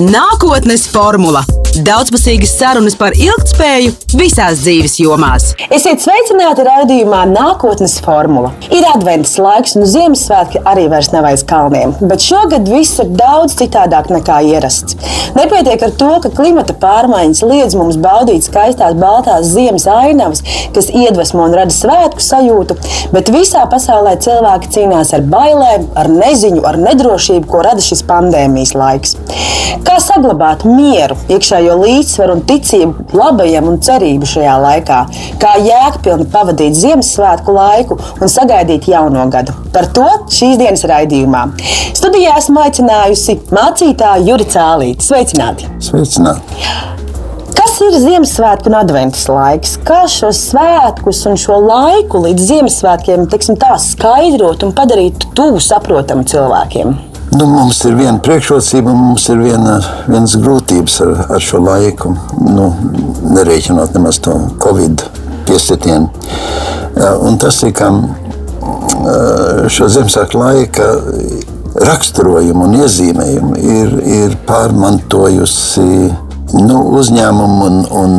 Nākotnes formula - daudzpusīgas sarunas par ilgspēju visās dzīves jomās. Esiet sveicināti raidījumā Nākotnes formula. Ir advents laiks, un Ziemassvētki arī vairs nav aiz kalniem. Bet šogad viss ir daudz citādāk nekā ierasts. Nepietiek ar to, ka klimata pārmaiņas liedz mums baudīt skaistās baltās ziemas ainavas, kas iedvesmo un rada svētku sajūtu, bet visā pasaulē cilvēki cīnās ar bailēm, ar neziņu, ar nedrošību, ko rada šis pandēmijas laiks. Kā saglabāt mieru, iekšējo līdzsvaru un ticību labajam un cerību šajā laikā? Kā jēgpilni pavadīt Ziemassvētku laiku un sagaidīt jauno gadu? Par to šīs dienas raidījumā. Studijā esmu aicinājusi mācītāju Juri Cālīti. Sveicināti! Sveicināti! Kas ir Ziemassvētku un Adventas laiks? Kā šos svētkus un šo laiku līdz Ziemassvētkiem tā, skaidrot un padarīt tuvu saprotamu cilvēkiem? Nu, mums ir viena priekšrocība, un mums ir viena, vienas grūtības ar, ar šo laiku. Nu, nerēķinot nemaz to Covid piesitienu. Un tas ir, ka šo Ziemassvētku laika raksturojumu un iezīmējumu ir, ir pārmantojusi nu, uzņēmumu un, un,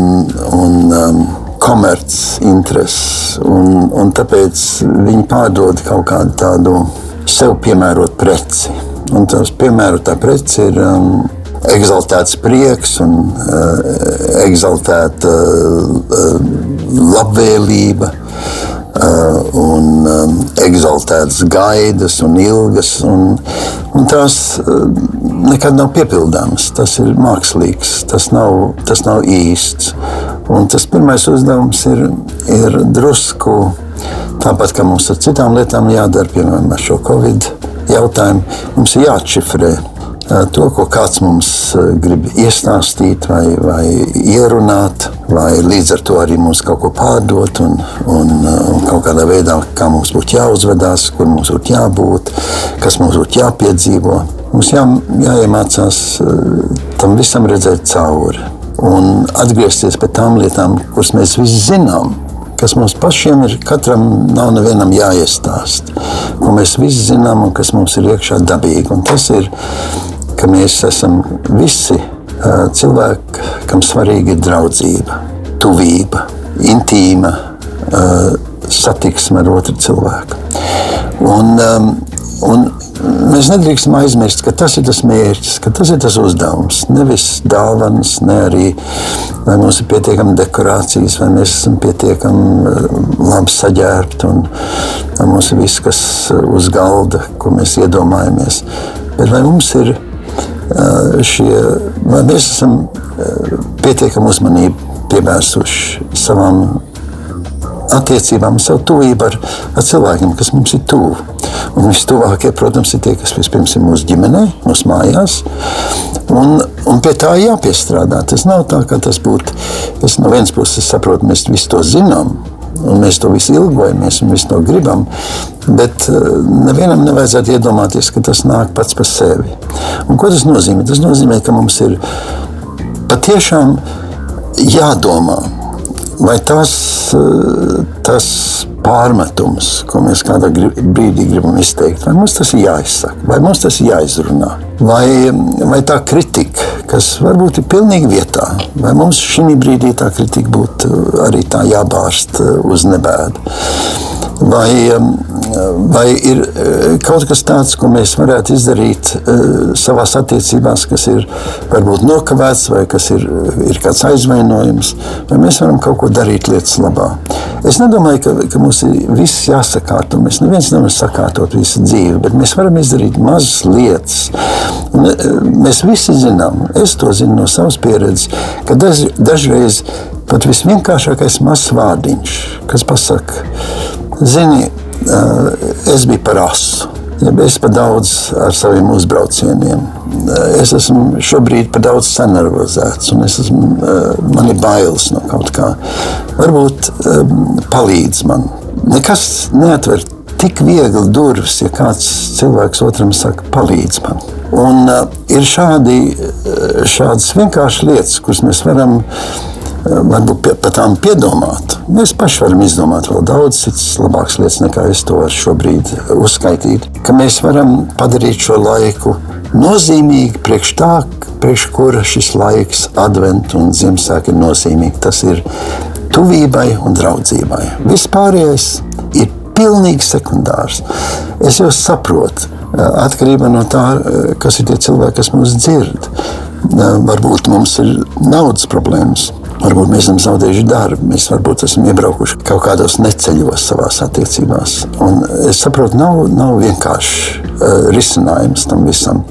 un um, komercintereses. Tāpēc viņi pārdod kaut kādu tādu sev piemērotu preci. Un tas, piemēram, tā preci ir um, exaltēts prieks un uh, exaltēta uh, labvēlība. Uh, un um, exaltētas gaidas un ilgas. Un, un tās uh, nekad nav piepildāmas. Tas ir mākslīgs, tas nav, tas nav īsts. Un tas pirmais uzdevums ir, ir drusku tāpat, kā mums ar citām lietām jādara, piemēram, ar šo covid-19 jautājumi mums ir jāatšifrē. To, ko kāds mums grib iestāstīt, vai, vai ierunāt, vai līdz ar to arī mums kaut ko pārdot, un, un, un kaut kādā veidā, kā mums būtu jāuzvedās, kur mums būtu jābūt, kas mums būtu jāpiedzīvo. Mums jā, jāiemācās tam visam redzēt cauri un atgriezties pie tām lietām, kuras mēs visi zinām kas mums pašiem ir, katram nav nevienam jāiestāst, ko mēs visi zinām un kas mums ir iekšā dabīgi. Un tas ir, ka mēs esam visi cilvēki, kam svarīga ir draudzība, tuvība, intīma satiksme ar otru cilvēku. Un, un mēs nedrīkstam aizmirst, ka tas ir tas mērķis, ka tas ir tas uzdevums. Nevis dāvanas, ne arī vai mums ir pietiekami dekorācijas, vai mēs esam pietiekami eh, labi saģērbti un vai mums ir viss, kas uz galda, ko mēs iedomājamies. Bet vai mums ir eh, šie, vai mēs esam pietiekami uzmanību pievērsuši savām attiecībām, savu tuvību ar, ar cilvēkiem, kas mums ir tuvu. Un vistuvākie, protams, ir tie, kas vispirms ir mūsu ģimenē, mūsu mājās. Un, un pie tā jāpiestrādā. Tas nav tā, ka tas būtu. Es no vienas puses saprotu, mēs visi to zinām. Un mēs to visu ilgojamies un visu to gribam. Bet uh, nevienam nevajadzētu iedomāties, ka tas nāk pats par sevi. Un ko tas nozīmē? Tas nozīmē, ka mums ir patiešām jādomā vai tas, eh, tas pārmetums, ko mēs kādā brīdī gribam izteikt, vai mums tas ir jāizsaka, vai mums tas ir jāizrunā, vai, vai tā kritika, kas varbūt ir pilnīgi vietā, vai mums šī brīdī tā kritika būtu arī tā jābārst eh, uz nebēdu. Vai, vai ir eh, kaut kas tāds, ko mēs varētu izdarīt savā attiecībās, kas ir varbūt nokavēts, vai kas ir, ir kāds aizvainojums, vai mēs varam kaut ko darīt lietas labā. Es nedomāju, ka, ka mums ir viss jāsakārto. Mēs neviens nevaram sakārtot visu dzīvi, bet mēs varam izdarīt mazas lietas. Un, mēs visi zinām, es to zinu no savas pieredzes, ka daž, dažreiz pat visvienkāršākais mazs vārdiņš, kas pasaka, zini, es biju par asu. Es par daudz ar saviem uzbraucieniem. Es esmu šobrīd par daudz sanervozēts, un esmu, eh, man ir bailes no kaut kā. Varbūt palīdz man. Nekas neatver tik viegli durvis, ja kāds cilvēks otram saka, palīdz man. Un ir šādi, šādas vienkāršas lietas, kuras mēs varam varbūt par tām piedomāt. Mēs paši varam izdomāt vēl daudz citas labākas lietas, nekā es to varu šobrīd uzskaitīt. Ka mēs varam padarīt šo laiku nozīmīgi priekš tā, priekš kura šis laiks, advents un Ziemassvētku ir nozīmīgi. Tas ir tuvībai un draudzībai. Vispārējais ir pilnīgi sekundārs. Es jau saprotu, atkarībā no tā, kas ir tie cilvēki, kas mūs dzird. Varbūt mums ir naudas problēmas. Varbūt mēs esam zaudējuši darbu, mēs varbūt esam iebraukuši kaut kādos neceļos savā attiecībās. Un es saprotu, nav, nav vienkārši risinājums tam visam.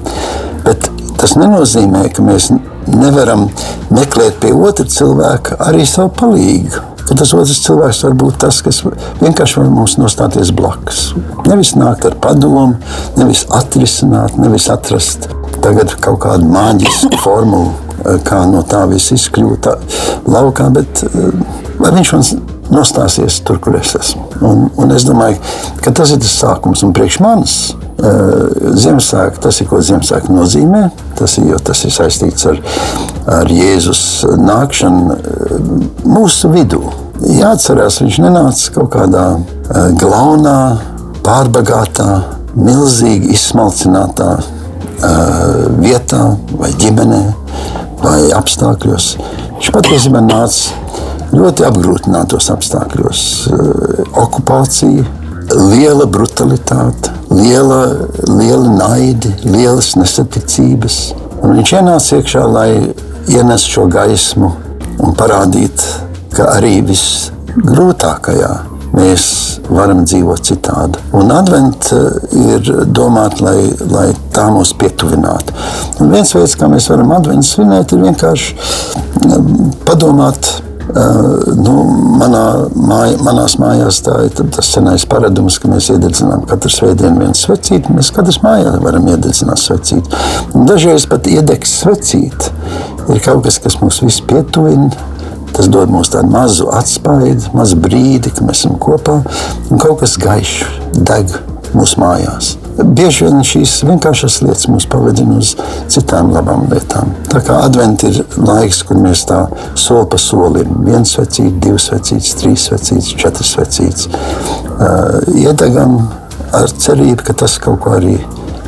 Bet tas nenozīmē, ka mēs nevaram meklēt pie otra cilvēka arī savu palīdzību. Ka tas otrs cilvēks var būt tas, kas vienkārši var mums nostāties blakus. Nevis nākt ar padomu, nevis atrisināt, nevis atrast kaut kādu māģisku formulu Eh, kā no tā viss izkļūt laukā, bet lai eh, viņš man nostāsies tur, kur es esmu. Un, un es domāju, ka tas ir tas sākums un priekš manis. Eh, Ziemassvētku tas ir ko Ziemassvētku nozīmē. Tas ir, tas ir saistīts ar, ar Jēzus nākšanu mūsu vidū. Jāatcerās, viņš nenāca kaut kādā glaunā, pārbagātā, milzīgi izsmalcinātā vietā vai ģimenē vai apstākļos. Viņš patiesībā nāca ļoti apgrūtinātos apstākļos. Eh, okupācija, liela brutalitāte, liela, liela naidi, lielas nesaticības. Un viņš ienāca iekšā, lai ienestu šo gaismu un parādītu, ka arī visgrūtākajā mēs varam dzīvot citādi. Un advents eh, ir domāts, lai, lai tā mūs pietuvinātu. Un viens veids, kā mēs varam adventu svinēt, ir vienkārši eh, padomāt. Nu, manā māj, manās mājās tā ir tas senais paradums, ka mēs iededzinām katru svētdienu vienu svecīti. Mēs katrs mājā varam iededzināt svecīti. Un dažreiz pat iedegs svecīti ir kaut kas, kas mūs visus pietuvina Tas dod mums tādu mazu atspaidu, mazu brīdi, kad mēs esam kopā un kaut kas gaišs deg mūsu mājās. Bieži vien šīs vienkāršas lietas mūs pavadina uz citām labām lietām. Tā kā advents ir laiks, kur mēs tā soli pa solim, viens vecīts, divs vecīts, trīs vecīts, četras vecīts, uh, iedegam ar cerību, ka tas kaut ko arī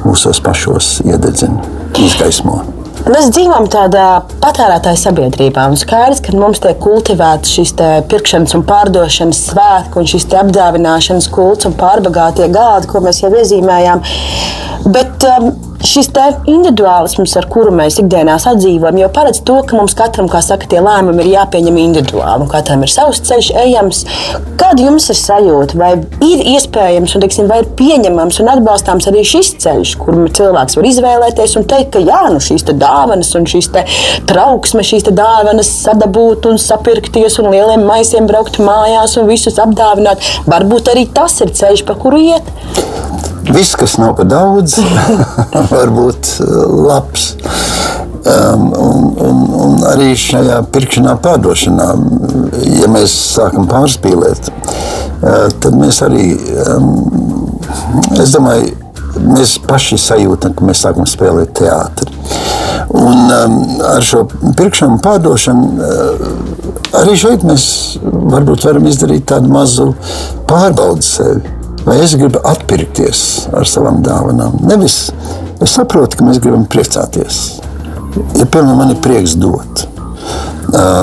mūsos pašos iededzina, izgaismo. Mēs dzīvojam tādā patērētāja sabiedrībā. Un skaidrs, ka mums tiek kultivēts šis pirkšanas un pārdošanas svētki, un šis apdāvināšanas kults un pārbagātie gādi, ko mēs jau iezīmējām. Bet um, šis individuālisms, ar kuru mēs ikdienā sadzīvojam, jau paredz to, ka mums katram, kā saka, tie lēmumi ir jāpieņem individuāli. Katram ir savs ceļš, ejams. Kāda jums ir sajūta? Vai ir iespējams, un teiksim, vai ir pieņemams un atbalstāms arī šis ceļš, kur cilvēks var izvēlēties un teikt, ka jā, nu šīs dāvanas un šīs trauksmes, šīs dāvanas sadabūt un sapirkties un lieliem maisiem braukt mājās un visus apdāvināt. Varbūt arī tas ir ceļš, pa kuru iet. Viss, kas nav par daudz, var būt uh, labs. Um, un, un, un arī šajā pirkšanā, pārdošanā, ja mēs sākam pārspīlēt, uh, tad mēs arī, um, es domāju, mēs paši sajūtam, ka mēs sākam spēlēt teātri. Un um, ar šo pirkšanu, pārdošanu, uh, arī šeit mēs varbūt varam izdarīt tādu mazu pārbaudi sevi vai es gribu atpirkties ar savām dāvanām. Nevis es saprotu, ka mēs gribam priecāties. Ja piemēram man ir prieks dot,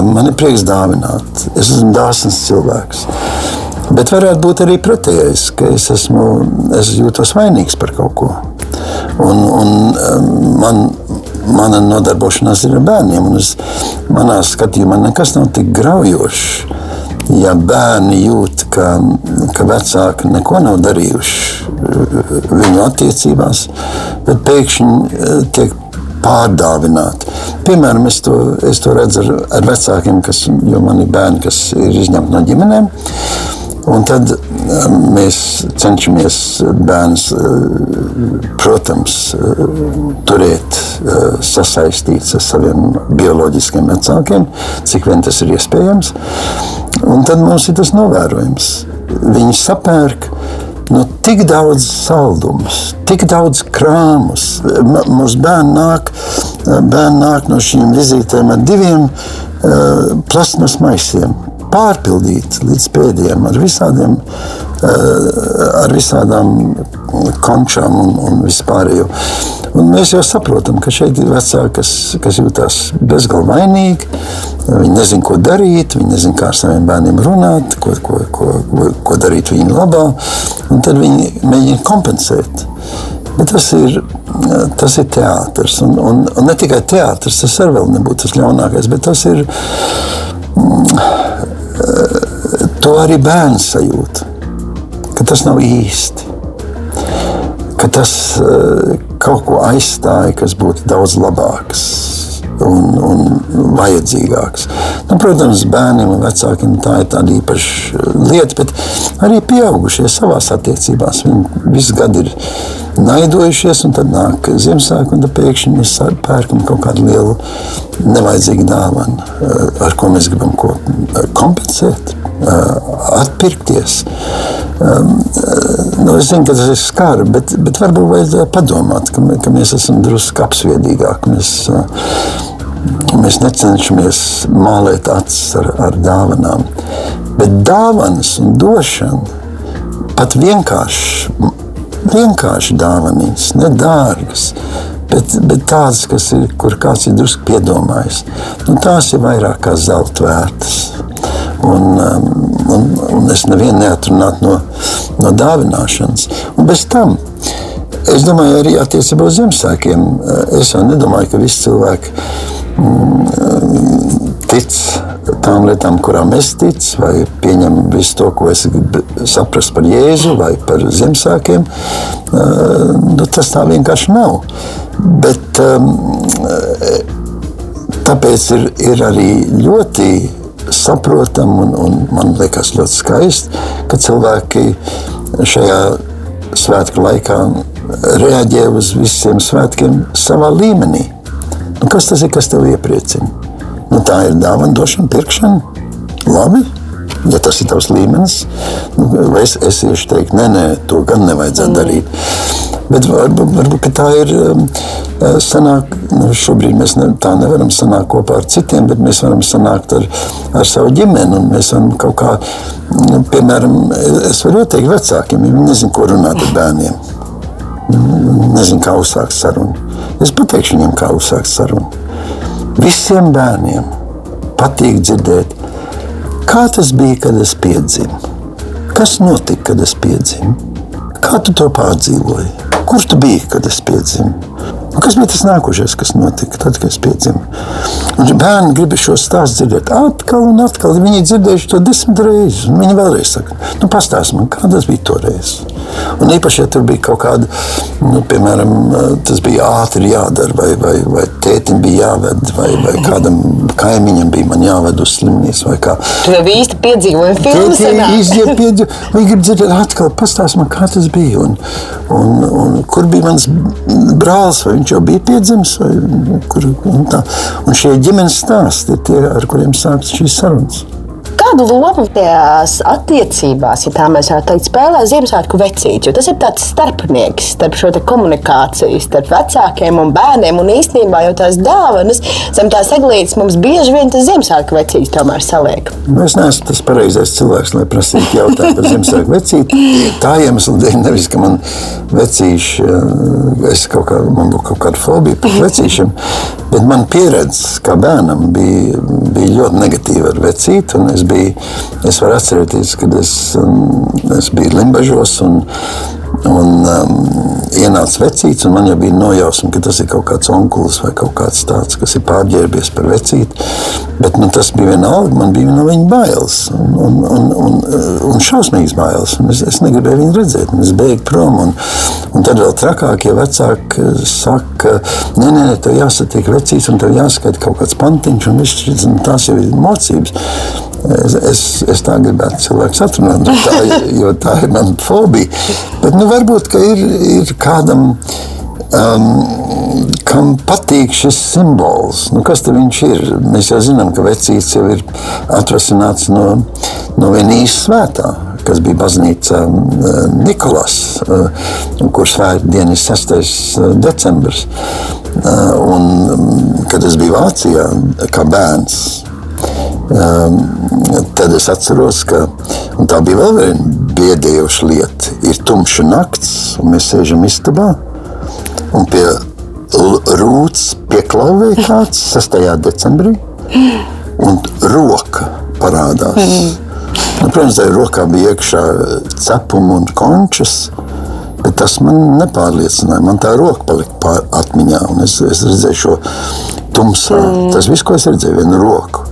man ir prieks dāvināt, es esmu dāsns cilvēks. Bet varētu būt arī pretējais, ka es, esmu, es jūtos vainīgs par kaut ko. Un, un man, mana nodarbošanās ir ar bērniem. Manā skatījumā nekas nav tik graujošs ja bērni jūt, ka, ka vecāki neko nav darījuši uh, viņu attiecībās, bet pēkšņi uh, tiek pārdāvināti. Piemēram, es to, es to redzu ar, ar vecākiem, kas, jo man ir bērni, kas ir izņemti no ģimenēm. Un tad um, mēs cenšamies bērnus, protams, turēt sasaistīts ar saviem bioloģiskiem vecākiem, cik vien tas ir iespējams. Un tad mums ir tas novērojums. Viņi sapērk nu, tik daudz saldumus, tik daudz krāmus. Mūsu bērni nāk, bērni nāk no šīm vizītēm ar diviem uh, plasmas maisiem, pārpildīti līdz pēdējiem ar visādiem ar visādām končām un, un vispārējo. Un mēs jau saprotam, ka šeit ir vecāki, kas, kas jūtas bezgalīgi vainīgi. Viņi nezina, ko darīt, viņi nezina, kā ar saviem bērniem runāt, ko, ko, ko, ko, ko darīt viņu labā. Tad viņi mēģina kompensēt. Bet tas ir, tas ir teātris. Un, un, un ne tikai teātris, tas arī nebūtu tas ļaunākais, bet tas ir. To arī bērns sajūt, ka tas nav īsti. Ka tas kaut ko aizstāja, kas būtu daudz labāks un, un vajadzīgāks. Nu, protams, bērniem un vecākiem tā ir tāda īpaša lieta, bet arī pieaugušie savā attiecībās. Viņi visu gadu ir naidojušies, un tad nāk Ziemassvētku, un pēkšņi mēs pērkam kaut kādu lielu nevajadzīgu dāvanu, ar ko mēs gribam ko kompensēt, atpirkties. Nu, es zinu, ka tas ir skarbi, bet, bet varbūt vajadzētu padomāt, ka, ka mēs esam drusku apsviedīgāki. Mēs necenšamies mālēt acis ar, ar dāvanām. Bet dāvanas un došana pat vienkārši, vienkārši dāvanas, nedārgas. Bet, bet tādas, kas ir, kur kāds ir drusku piedomājis, nu, tās ir vairāk kā zelta vērtas. Un, um, un, un es nevienu neatrunātu no, no dāvināšanas. Un bez tam, es domāju, arī attiecībā uz Ziemassvētkiem, es jau nedomāju, ka visi cilvēki Mm, tic tām lietām, kurām es ticu, vai pieņem visu to, ko es saprastu par Jēzu vai par Ziemassvētkiem. Nu, tas tā vienkārši nav. Bet tāpēc ir, ir arī ļoti saprotami un, un man liekas ļoti skaisti, ka cilvēki šajā svētku laikā reaģē uz visiem svētkiem savā līmenī. Nu, kas tas ir, kas tev iepriecina? Nu, tā ir dāvana, došana, pirkšana. Labi, ja tas ir tavs līmenis, nu, es, es iešu teikt, nē, nē, to gan nevajadzētu mm. darīt. Bet varbūt, varbūt tā ir um, sanāk, nu, šobrīd mēs ne, tā nevaram sanākt kopā ar citiem, bet mēs varam sanākt ar, ar savu ģimeni. Mēs varam kaut kā, nu, piemēram, es varu ieteikt vecākiem, ja viņi nezin, ko runāt ar bērniem. Nezinu, kā uzsākt sarunu. Es pateikšu viņiem, kā uzsākt sarunu. Visiem bērniem patīk dzirdēt, kā tas bija, kad es piedzimu. Kas notika, kad es piedzimu? Kā tu to pārdzīvoji? Kur tu biji, kad es piedzimu? Un kas bija tas nākošais, kas notika tad, kad es piedzimu? Bērni grib šo stāstu dzirdēt atkal un atkal. Viņi dzirdējuši to desmit reizes. Viņi vēlreiz saka, nu, pastāsti man, kā tas bija toreiz. Un īpaši, ja tur bija kaut kāda, nu, piemēram, tas bija ātri jādara, vai, vai, vai tētim bija jāved, vai, vai kādam kaimiņam bija jāved uz slimnīcu. Tu jau īsti piedzīvoji filmu. Viņi grib dzirdēt atkal, pastāsti man, kā tas bija. Un, un, un kur bija mans brālis vai viņš jau bija piedzimis. Vai, kur, un, tā. un šie ģimenes stāsti ir tie, ar kuriem sākas šīs sarunas. Kādu lomu tajās attiecībās, ja tā mēs varētu teikt, spēlē Ziemassvētku vecītis? Tas ir tāds starpnieks starp šo komunikāciju, starp vecākiem un bērniem. Un īstenībā jau tās dāvanas zem tās eglītes mums bieži vien tas Ziemassvētku vecītis tomēr saliek. Nu, es neesmu tas pareizais cilvēks, lai prasītu jautājumu par Ziemassvētku vecīti. Tā iemesla dēļ nevis, ka man vecīši, eh, es kaut kā, man būtu kaut kāda fobija par vecīšiem, bet man pieredze kā bērnam bija, bija ļoti negatīva ar vecīti. Es, biju, es varu atcerēties, kad es, um, es biju Limbažos un, Un um, ienāca vecīts, un man jau bija nojausma, ka tas ir kaut kāds onkulis vai kaut kāds tāds, kas ir pārģērbies par vecīti. Bet nu, tas bija vienalga, man bija no viņa bailes. Un, un, un, un, un šausmīgs bailes. Un es, es negribēju viņu redzēt, un es bēgu prom. Un, un tad vēl trakāk, ja vecāki saka, nē, nē, nē tev jāsatiek vecīts, un tev jāskaita kaut kāds pantiņš, un viss, tās jau ir mocības. Es, es, es tā gribētu cilvēku atrunāt, tā, jo tā ir mana fobija. Bet nu, varbūt ir, ir kādam. Um, kam patīk šis simbols. Nu, kas viņš ir? Mēs jau zinām, ka vecīts jau ir atvasināts no, no viena īsta svētā, kas bija baznīca uh, Nikolas, uh, kurš svētdiena ir 6. Uh, decembris. Un, um, kad es biju Vācijā kā bērns, Um, tad es atceros, ka tā bija vēl viena kliedējoša lieta. Ir tumša nakts, un mēs sēžam istabā, un pie rūtas pieklauvē kāds 6. decembrī, un roka parādās. Mm. Nu, protams, tajā rokā bija iekšā cepumi un končas. Bet tas man nepārliecināja. Man tā roka palika atmiņā, un es, es redzēju šo tumsā. Mm. Tas viss, ko es redzēju, vienu roku.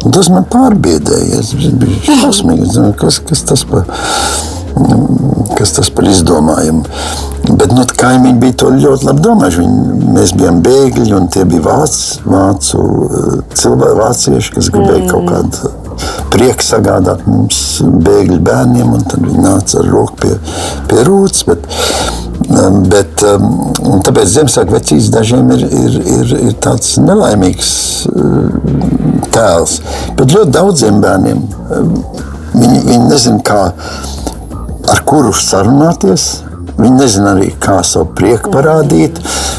Un tas man pārbiedēja. Es biju šausmīgi. Kas, kas tas par? kas tas par izdomājumu. Bet nu, kaimiņi bija to ļoti labi domājuši. Viņi, mēs bijām bēgļi, un tie bija vācu, vācu cilvēki, vācieši, kas gribēja mm. kaut kādu prieku sagādāt mums, bēgļu bērniem. Tad viņi nāca ar roku pie, pie rūtas. Bet, um, tāpēc Ziemassvētku vecīs dažiem ir, ir, ir, ir tāds nelaimīgs uh, tēls. Bet ļoti daudziem bērniem um, viņi, viņi nezina, kā ar kuru sarunāties. Viņi nezina arī, kā savu prieku parādīt.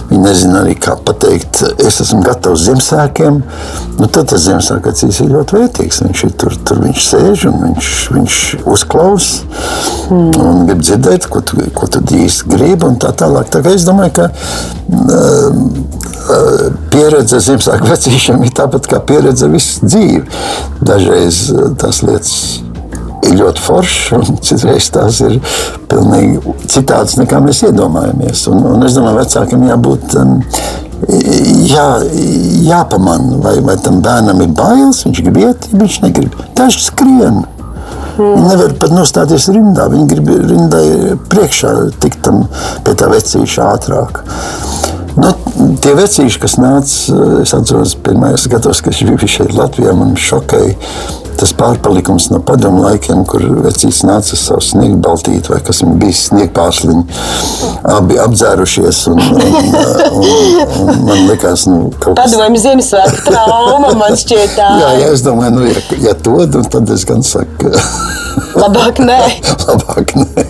Viņi nezina arī, kā pateikt, es esmu gatavs Ziemassvētkiem. Nu, tad tas Ziemassvētks ir ļoti vērtīgs. Viņš ir tur, tur viņš sēž un viņš, viņš uzklausa mm. un grib dzirdēt, ko tu, ko tu īsti gribi. Tā tālāk. Tā es domāju, ka uh, pieredze Ziemassvētku vecīšiem ir tāpat kā pieredze visu dzīvi. Dažreiz tās lietas ir ļoti foršs, citreiz tās ir pilnīgi citādas nekā mēs iedomājamies. Un, un es domāju, vecākiem jābūt. Um, jā, jāpamana, vai, vai tam bērnam ir bailes, viņš grib iet, viņš negrib. Taču skrien. Viņi nevar pat nostāties rindā. Viņi grib rindai priekšā tikt tam pie tā vecīša ātrāk. Nu, tie vecīši, kas nāca, es atceros, pirmais gados, kad viņš bija šeit Latvijā, man šokēja tas pārpalikums no padomu laikiem, kur vecīs nāca savu sniegu baltīti, vai kas viņam bija sniegu pārsliņi, abi apdzērušies. Un, un, un, un, man likās, nu, kaut kas... Padomju Ziemassvētku trauma, man šķiet tā. jā, jā, es domāju, nu, ja, ja to, tad es gan saku. Labāk nē. Labāk nē.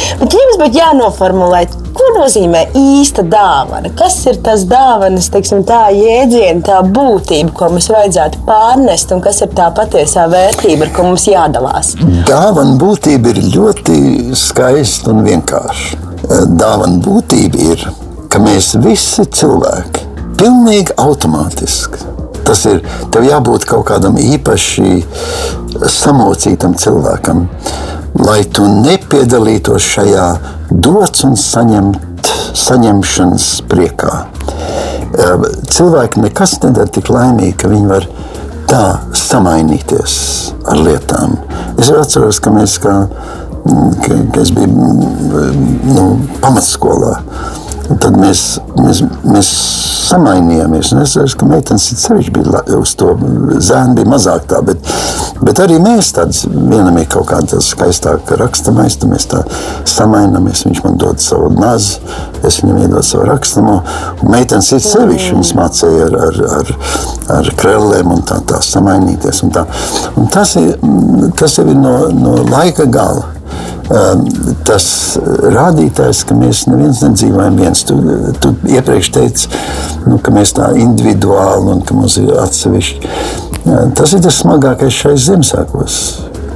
Bet jums būtu jānoformulē, ko nozīmē īsta dāvana? Kas ir tas dāvanas, teiksim, tā jēdziena, tā būtība, ko mums vajadzētu pārnest, un kas ir tā patiesā vērtība, ar ko mums jādalās? Dāvana būtība ir ļoti skaista un vienkārša. Dāvana būtība ir, ka mēs visi cilvēki pilnīgi automātiski. Tas ir tev jābūt kaut kādam īpaši samocītam cilvēkam, lai tu nepiedalītos šajā dots un saņemt, saņemšanas priekā. Cilvēki nekas nedara tik laimīgi, ka viņi var tā samainīties ar lietām. Es atceros, ka mēs kā, ka, ka es biju nu, pamatskolā. Tad mēs, mēs, mēs samainījāmies. Es saprotu, ka meitenes sevišķi bija uz to zēnu, bija mazāk tā. Bet, bet arī mēs tādas, vienam ir kaut kāda skaistāka rakstamais, tad mēs tā samaināmies. Viņš man dod savu mazu, es viņam iedodu savu rakstamo. Un meitenes ir sevišķi, viņas mācīja ar, ar, ar, ar krellēm un tā, tā samainīties. Un tā. Un tas ir, tas ir no, no laika gala. Ehm, tas rādītājs, ka mēs neviens nedzīvojam viens. Tu, tu iepriekš teici, nu, ka mēs tā individuāli un ka mums ir atsevišķi. Ehm, tas ir tas smagākais šais Ziemassvētkos.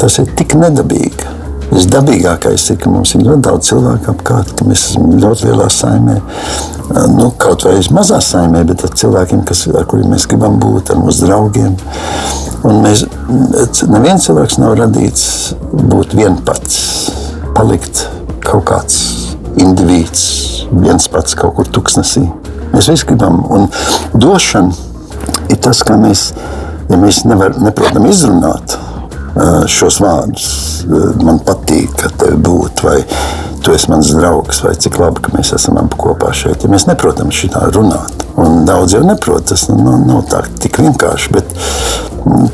Tas ir tik nedabīgi. Visdabīgākais ir, ka mums ir ļoti daudz cilvēku apkārt, ka mēs esam ļoti lielā saimē. Ehm, nu, kaut vai mazā saimē, bet ar cilvēkiem, kas, ar kuriem mēs gribam būt, ar mūsu draugiem. Un mēs, neviens cilvēks nav radīts būt vienpats palikt kaut kāds indivīds, viens pats kaut kur tuksnesī. Mēs visi gribam, un došana ir tas, kā mēs, ja mēs nevar, neprotam izrunāt šos vārdus. Man patīk, ka tev būtu, vai tu esi mans draugs, vai cik labi, ka mēs esam abi kopā šeit. Ja mēs neprotam šitā runāt, un daudz jau neprot, tas nu, nav, nav tā tik vienkārši, bet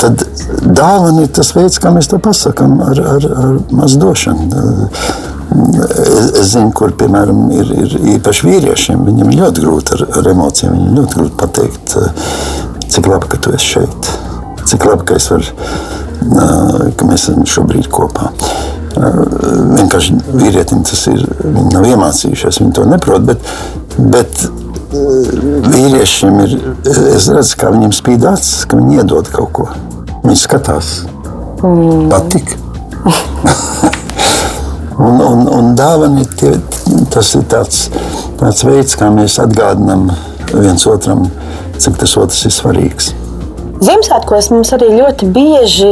tad dāvana ir tas veids, kā mēs to pasakām ar, ar, ar mazu došanu. Es, es zinu, kur piemēram ir, ir īpaši vīriešiem. Viņam ir ļoti grūti ar, ar emocijām. Viņam ļoti grūti pateikt, cik labi, ka tu esi šeit. Cik labi, ka, var, ka mēs esam šobrīd kopā. Vienkārši vīrietim tas ir. Viņi nav iemācījušies, viņi to neprot. Bet, bet vīriešiem ir, es redzu, kā viņiem spīd acis, ka viņi iedod kaut ko. Viņi skatās, mm. patīk. Un, un, un dāvana tie, tas ir tāds, tāds veids, kā mēs atgādinām viens otram, cik tas otrs ir svarīgs. Ziemassvētkos mums arī ļoti bieži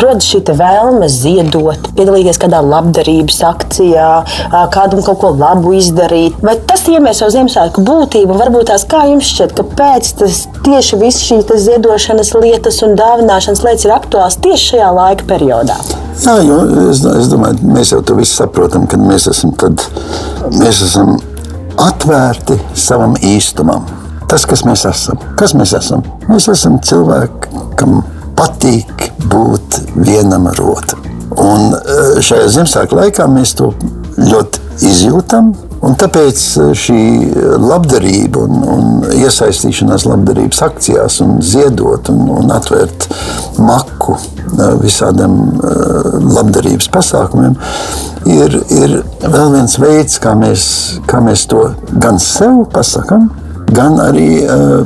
rodas šī vēlme ziedot, piedalīties kādā labdarības akcijā, kādam kaut ko labu izdarīt. Vai tas iemieso Ziemassvētku būtību? Varbūt tās kā jums šķiet, kāpēc tas tieši viss šīs ziedošanas lietas un dāvināšanas lietas ir aktuāls tieši šajā laika periodā? Jā, jo es, es domāju, mēs jau to visu saprotam, kad mēs esam, tad, mēs esam atvērti savam īstumam tas, kas mēs esam. Kas mēs esam? Mēs esam cilvēki, kam patīk būt vienam ar otru. Un eh, šajā Ziemassvētku laikā mēs to ļoti izjūtam. Un tāpēc eh, šī labdarība un, un iesaistīšanās labdarības akcijās, un ziedot un, un atvērt maku eh, visādiem labdarības pasākumiem, ir, ir vēl viens veids, kā mēs, kā mēs to gan sev pasakām, gan arī uh,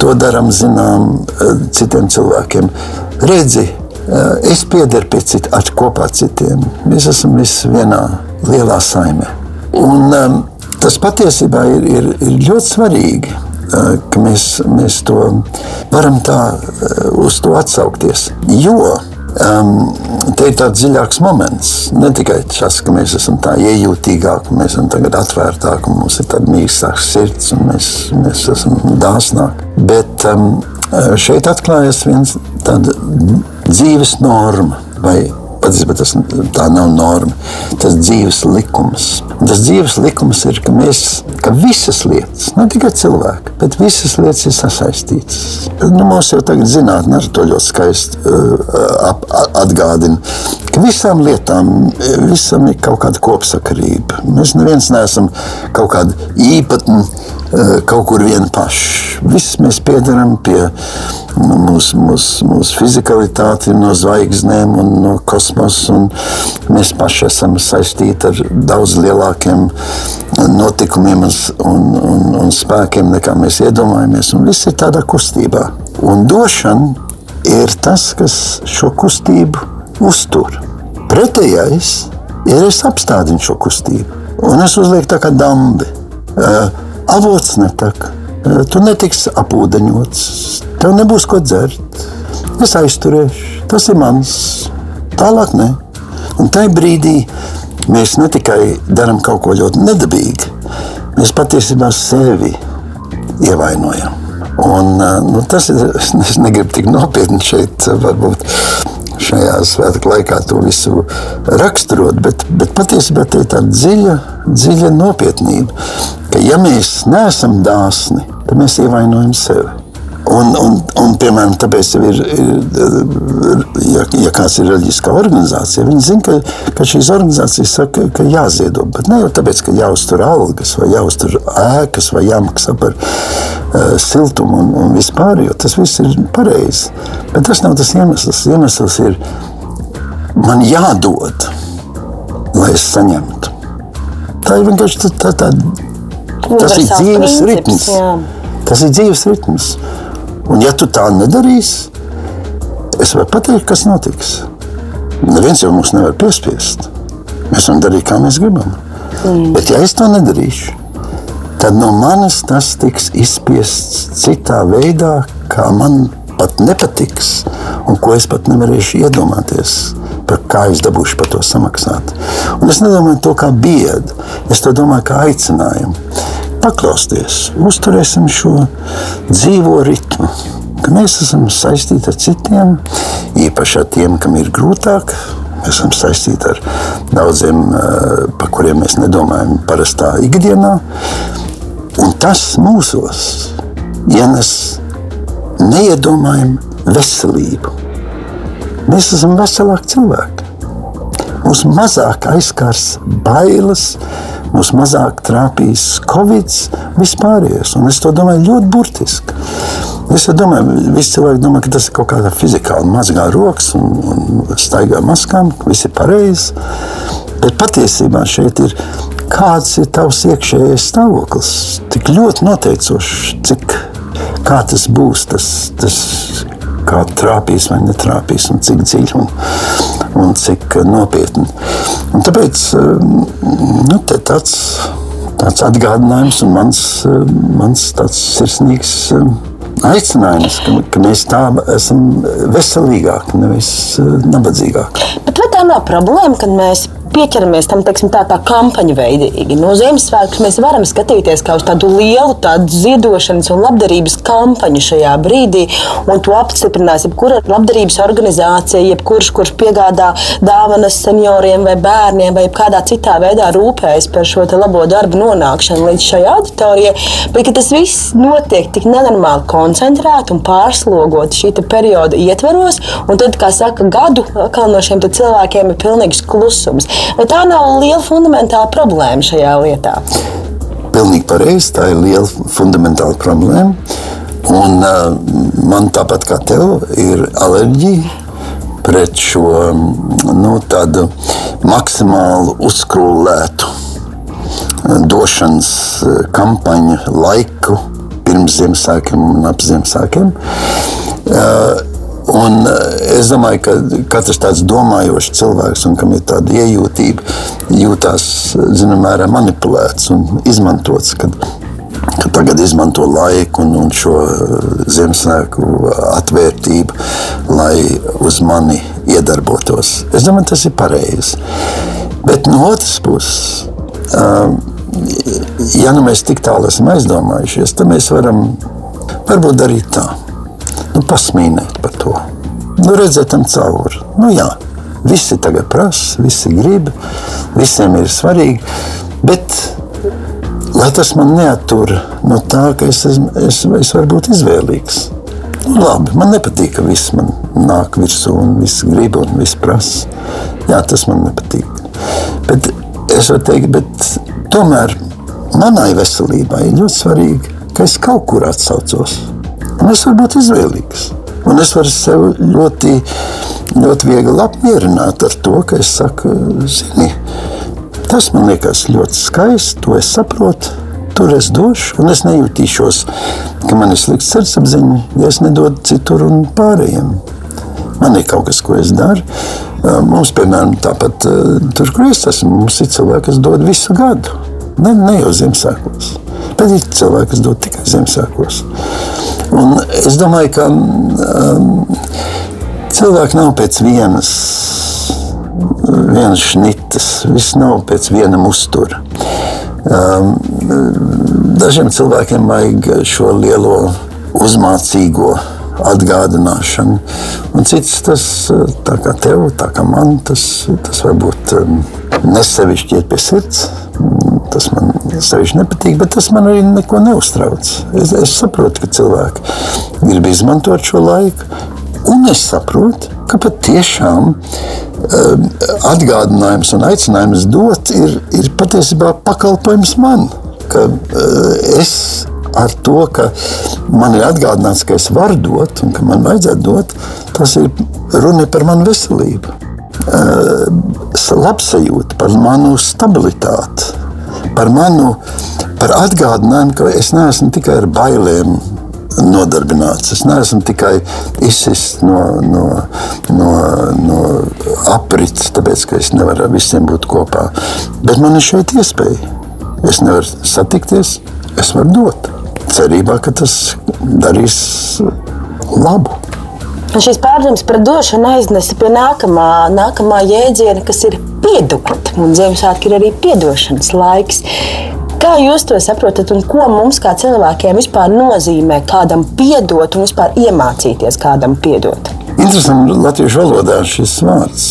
to darām zinām uh, citiem cilvēkiem. Redzi, uh, es piederu pie citiem, kopā ar citiem. Mēs esam visi vienā lielā saimē. Un, tas patiesībā ir, ir, ir ļoti svarīgi. Ka mēs, mēs to varam tā uz to atsaukties. Jo Um, te ir tāds dziļāks moments. Ne tikai tas, ka mēs esam tā iejūtīgāki, mēs esam tagad atvērtāki, mums ir tāda mīkstāka sirds un mēs, mēs esam dāsnāki. Bet um, šeit atklājas viens tāds dzīves norma vai Patiesībā tas tā nav norma. Tas dzīves likums. Un tas dzīves likums ir, ka mēs, ka visas lietas, ne tikai cilvēki, bet visas lietas ir sasaistītas. Nu, mums jau tagad zinātnē ar to ļoti skaisti uh, atgādina, ka visām lietām visam ir kaut kāda kopsakarība. Mēs neviens neesam kaut kādi īpatni uh, kaut kur vien paši. Viss mēs piedaram pie mūsu mūs, mūs fizikalitāti no zvaigznēm un no kosmosa. Un mēs paši esam saistīti ar daudz lielākiem notikumiem un, un, un spēkiem, nekā mēs iedomājamies. Un viss ir tādā kustībā. Un došana ir tas, kas šo kustību uztur. Pretējais ir es apstādinu šo kustību. Un es uzlieku tā kā dambi. Avots netak. Tu netiksi apūdeņots Tev nebūs ko dzert. Es aizturēšu, tas ir mans. Tālāk ne. Un tajā brīdī mēs ne tikai darām kaut ko ļoti nedabīgu, mēs patiesībā sevi ievainojam. Un, nu, tas ir. Es negribu tik nopietni šeit, varbūt šajā svētku laikā to visu raksturot, bet, bet patiesībā tā ir tāda dziļa, dziļa nopietnība, ka ja mēs neesam dāsni, tad mēs ievainojam sevi. Un, un, un, piemēram, tāpēc ir, ir ja, ja kāds ir reliģiskā organizācija, viņi zina, ka, ka šīs organizācijas saka, ka jāziedo. Bet ne jau tāpēc, ka jāuztur algas, vai jāuztur ēkas, vai jāmaksā par uh, siltumu un, un vispār, jo tas viss ir pareizi. Bet tas nav tas iemesls. Iemesls ir, man jādod, lai es saņemtu. Tā ir vienkārši tā, tā, tā, tas ir dzīves princips, ritms. Jā. Tas ir dzīves ritms. Un, ja tu tā nedarīsi, es varu pateikt, kas notiks. Neviens jau mums nevar piespiest. Mēs varam darīt, kā mēs gribam. Mm. Bet, ja es to nedarīšu, tad no manis tas tiks izspiests citā veidā, kā man pat nepatiks, un ko es pat nevarēšu iedomāties. Kā es dabūšu par to samaksāt. Un es nedomāju to kā biedu, es to domāju kā aicinājumu paklausties, uzturēsim šo dzīvo ritmu. Mēs esam saistīti ar citiem, īpaši ar tiem, kam ir grūtāk. Mēs esam saistīti ar daudziem, eh, par kuriem mēs nedomājam parastā ikdienā. Un tas mūsos ienes neiedomājumu veselību. Mēs esam veselāki cilvēki. Mums mazāk aizskars bailes, mūs mazāk trāpīs Covid, vispārējais. Un es to domāju ļoti burtiski. Es domāju, visi cilvēki domā, ka tas ir kaut kāda fizikāla mazgā rokas un, un staigā maskām, ka viss ir pareizi. Bet patiesībā šeit ir kāds ir tavs iekšējais stāvoklis. Tik ļoti noteicošs, cik kā tas būs, tas, tas kā trāpīs vai netrāpīs, un cik dziļi un, un cik nopietni. Un tāpēc nu, tāds, tāds atgādinājums un mans, mans tāds sirsnīgs aicinājums, ka, ka mēs tā esam veselīgāki, nevis nabadzīgāki. Bet vai tā nav problēma, kad mēs pieķeramies tam teiksim, tā, tā kampaņu veidīgi. No Ziemassvētkus mēs varam skatīties kā uz tādu lielu tādu ziedošanas un labdarības kampaņu šajā brīdī, un to apstiprinās jebkura labdarības organizācija, jebkurš, kurš piegādā dāvanas senioriem vai bērniem vai kādā citā veidā rūpējas par šo labo darbu nonākšanu līdz šai auditorijai, bet tas viss notiek tik nenormāli koncentrēti un pārslogoti šī perioda ietvaros, un tad, kā saka, gadu no šiem cilvēkiem ir pilnīgs klusums. Tā nav liela fundamentāla problēma šajā lietā? Pilnīgi pareizi. Tā ir liela fundamentāla problēma. Un, uh, man tāpat kā tev ir alerģija pret šo nu, tādu maksimālu uzkrūlētu došanas kampaņu laiku pirms Ziemassvētkiem un ap Ziemassvētkiem. Uh, Un eh, es domāju, ka katrs tāds domājošs cilvēks, un kam ir tāda iejūtība, jūtas zināmā mērā manipulēts un izmantots. Kad, ka tagad izmanto laiku un, un šo eh, Ziemassvētku atvērtību, lai uz mani iedarbotos. Es domāju, tas ir pareizi. Bet no otras puses, um, ja nu mēs tik tālu esam aizdomājušies, tad mēs varam varbūt darīt tā nu, pasmīnēt par to. Nu, redzēt tam cauri. Nu, jā, visi tagad prasa, visi grib, visiem ir svarīgi. Bet lai tas man neatur no tā, ka es, es, es, es varu būt izvēlīgs. Nu, labi, man nepatīk, ka viss man nāk virsū un viss grib un viss prasa. Jā, tas man nepatīk. Bet es varu teikt, bet tomēr manai veselībai ir ļoti svarīgi, ka es kaut kur atsaucos. Un es varu būt izvēlīgs. Un es varu sev ļoti, ļoti viegli apmierināt ar to, ka es saku, zini, tas man liekas ļoti skaisti, to es saprotu. Tur es došu, un es nejūtīšos, ka man ir slikts sirdsapziņa, ja es nedodu citur un pārējiem. Man ir kaut kas, ko es daru. Mums, piemēram, tāpat tur, kur es esmu, mums ir cilvēki, kas dod visu gadu. Ne, ne jau Ziemassvētkos, bet ir cilvēki, kas dod tikai Ziemassvētkos. Un es domāju, ka um, cilvēki nav pēc vienas, vienas šnitas, viss nav pēc viena uztura. Um, dažiem cilvēkiem vajag šo lielo uzmācīgo atgādināšanu, un cits tas, tā kā tev, tā kā man, tas, tas varbūt um, nesevišķi iet pie sirds. Tas man sevišķi nepatīk, bet tas man arī neko neuztrauc. Es, es saprotu, ka cilvēki grib izmantot šo laiku, un es saprotu, ka patiešām um, atgādinājums un aicinājums dot ir, ir patiesībā pakalpojums man. Ka, uh, es ar to, ka man ir atgādināts, ka es varu dot un ka man vajadzētu dot, tas ir runa par manu veselību. Uh, labsajūta, par manu stabilitāti, par manu par atgādinājumu, ka es neesmu tikai ar bailēm nodarbināts. Es neesmu tikai izsists no, no, no, no aprits, tāpēc ka es nevaru ar visiem būt kopā. Bet man ir šeit iespēja. Es nevaru satikties, es varu dot. Cerībā, ka tas darīs labu. Un šis pārdoms par došanu aiznesa pie nākamā, nākamā jēdziena, kas ir piedot. Un Ziemassvētki ir arī piedošanas laiks. Kā jūs to saprotat, un ko mums kā cilvēkiem vispār nozīmē kādam piedot un vispār iemācīties kādam piedot? Interesanti, latviešu valodā šis vārds,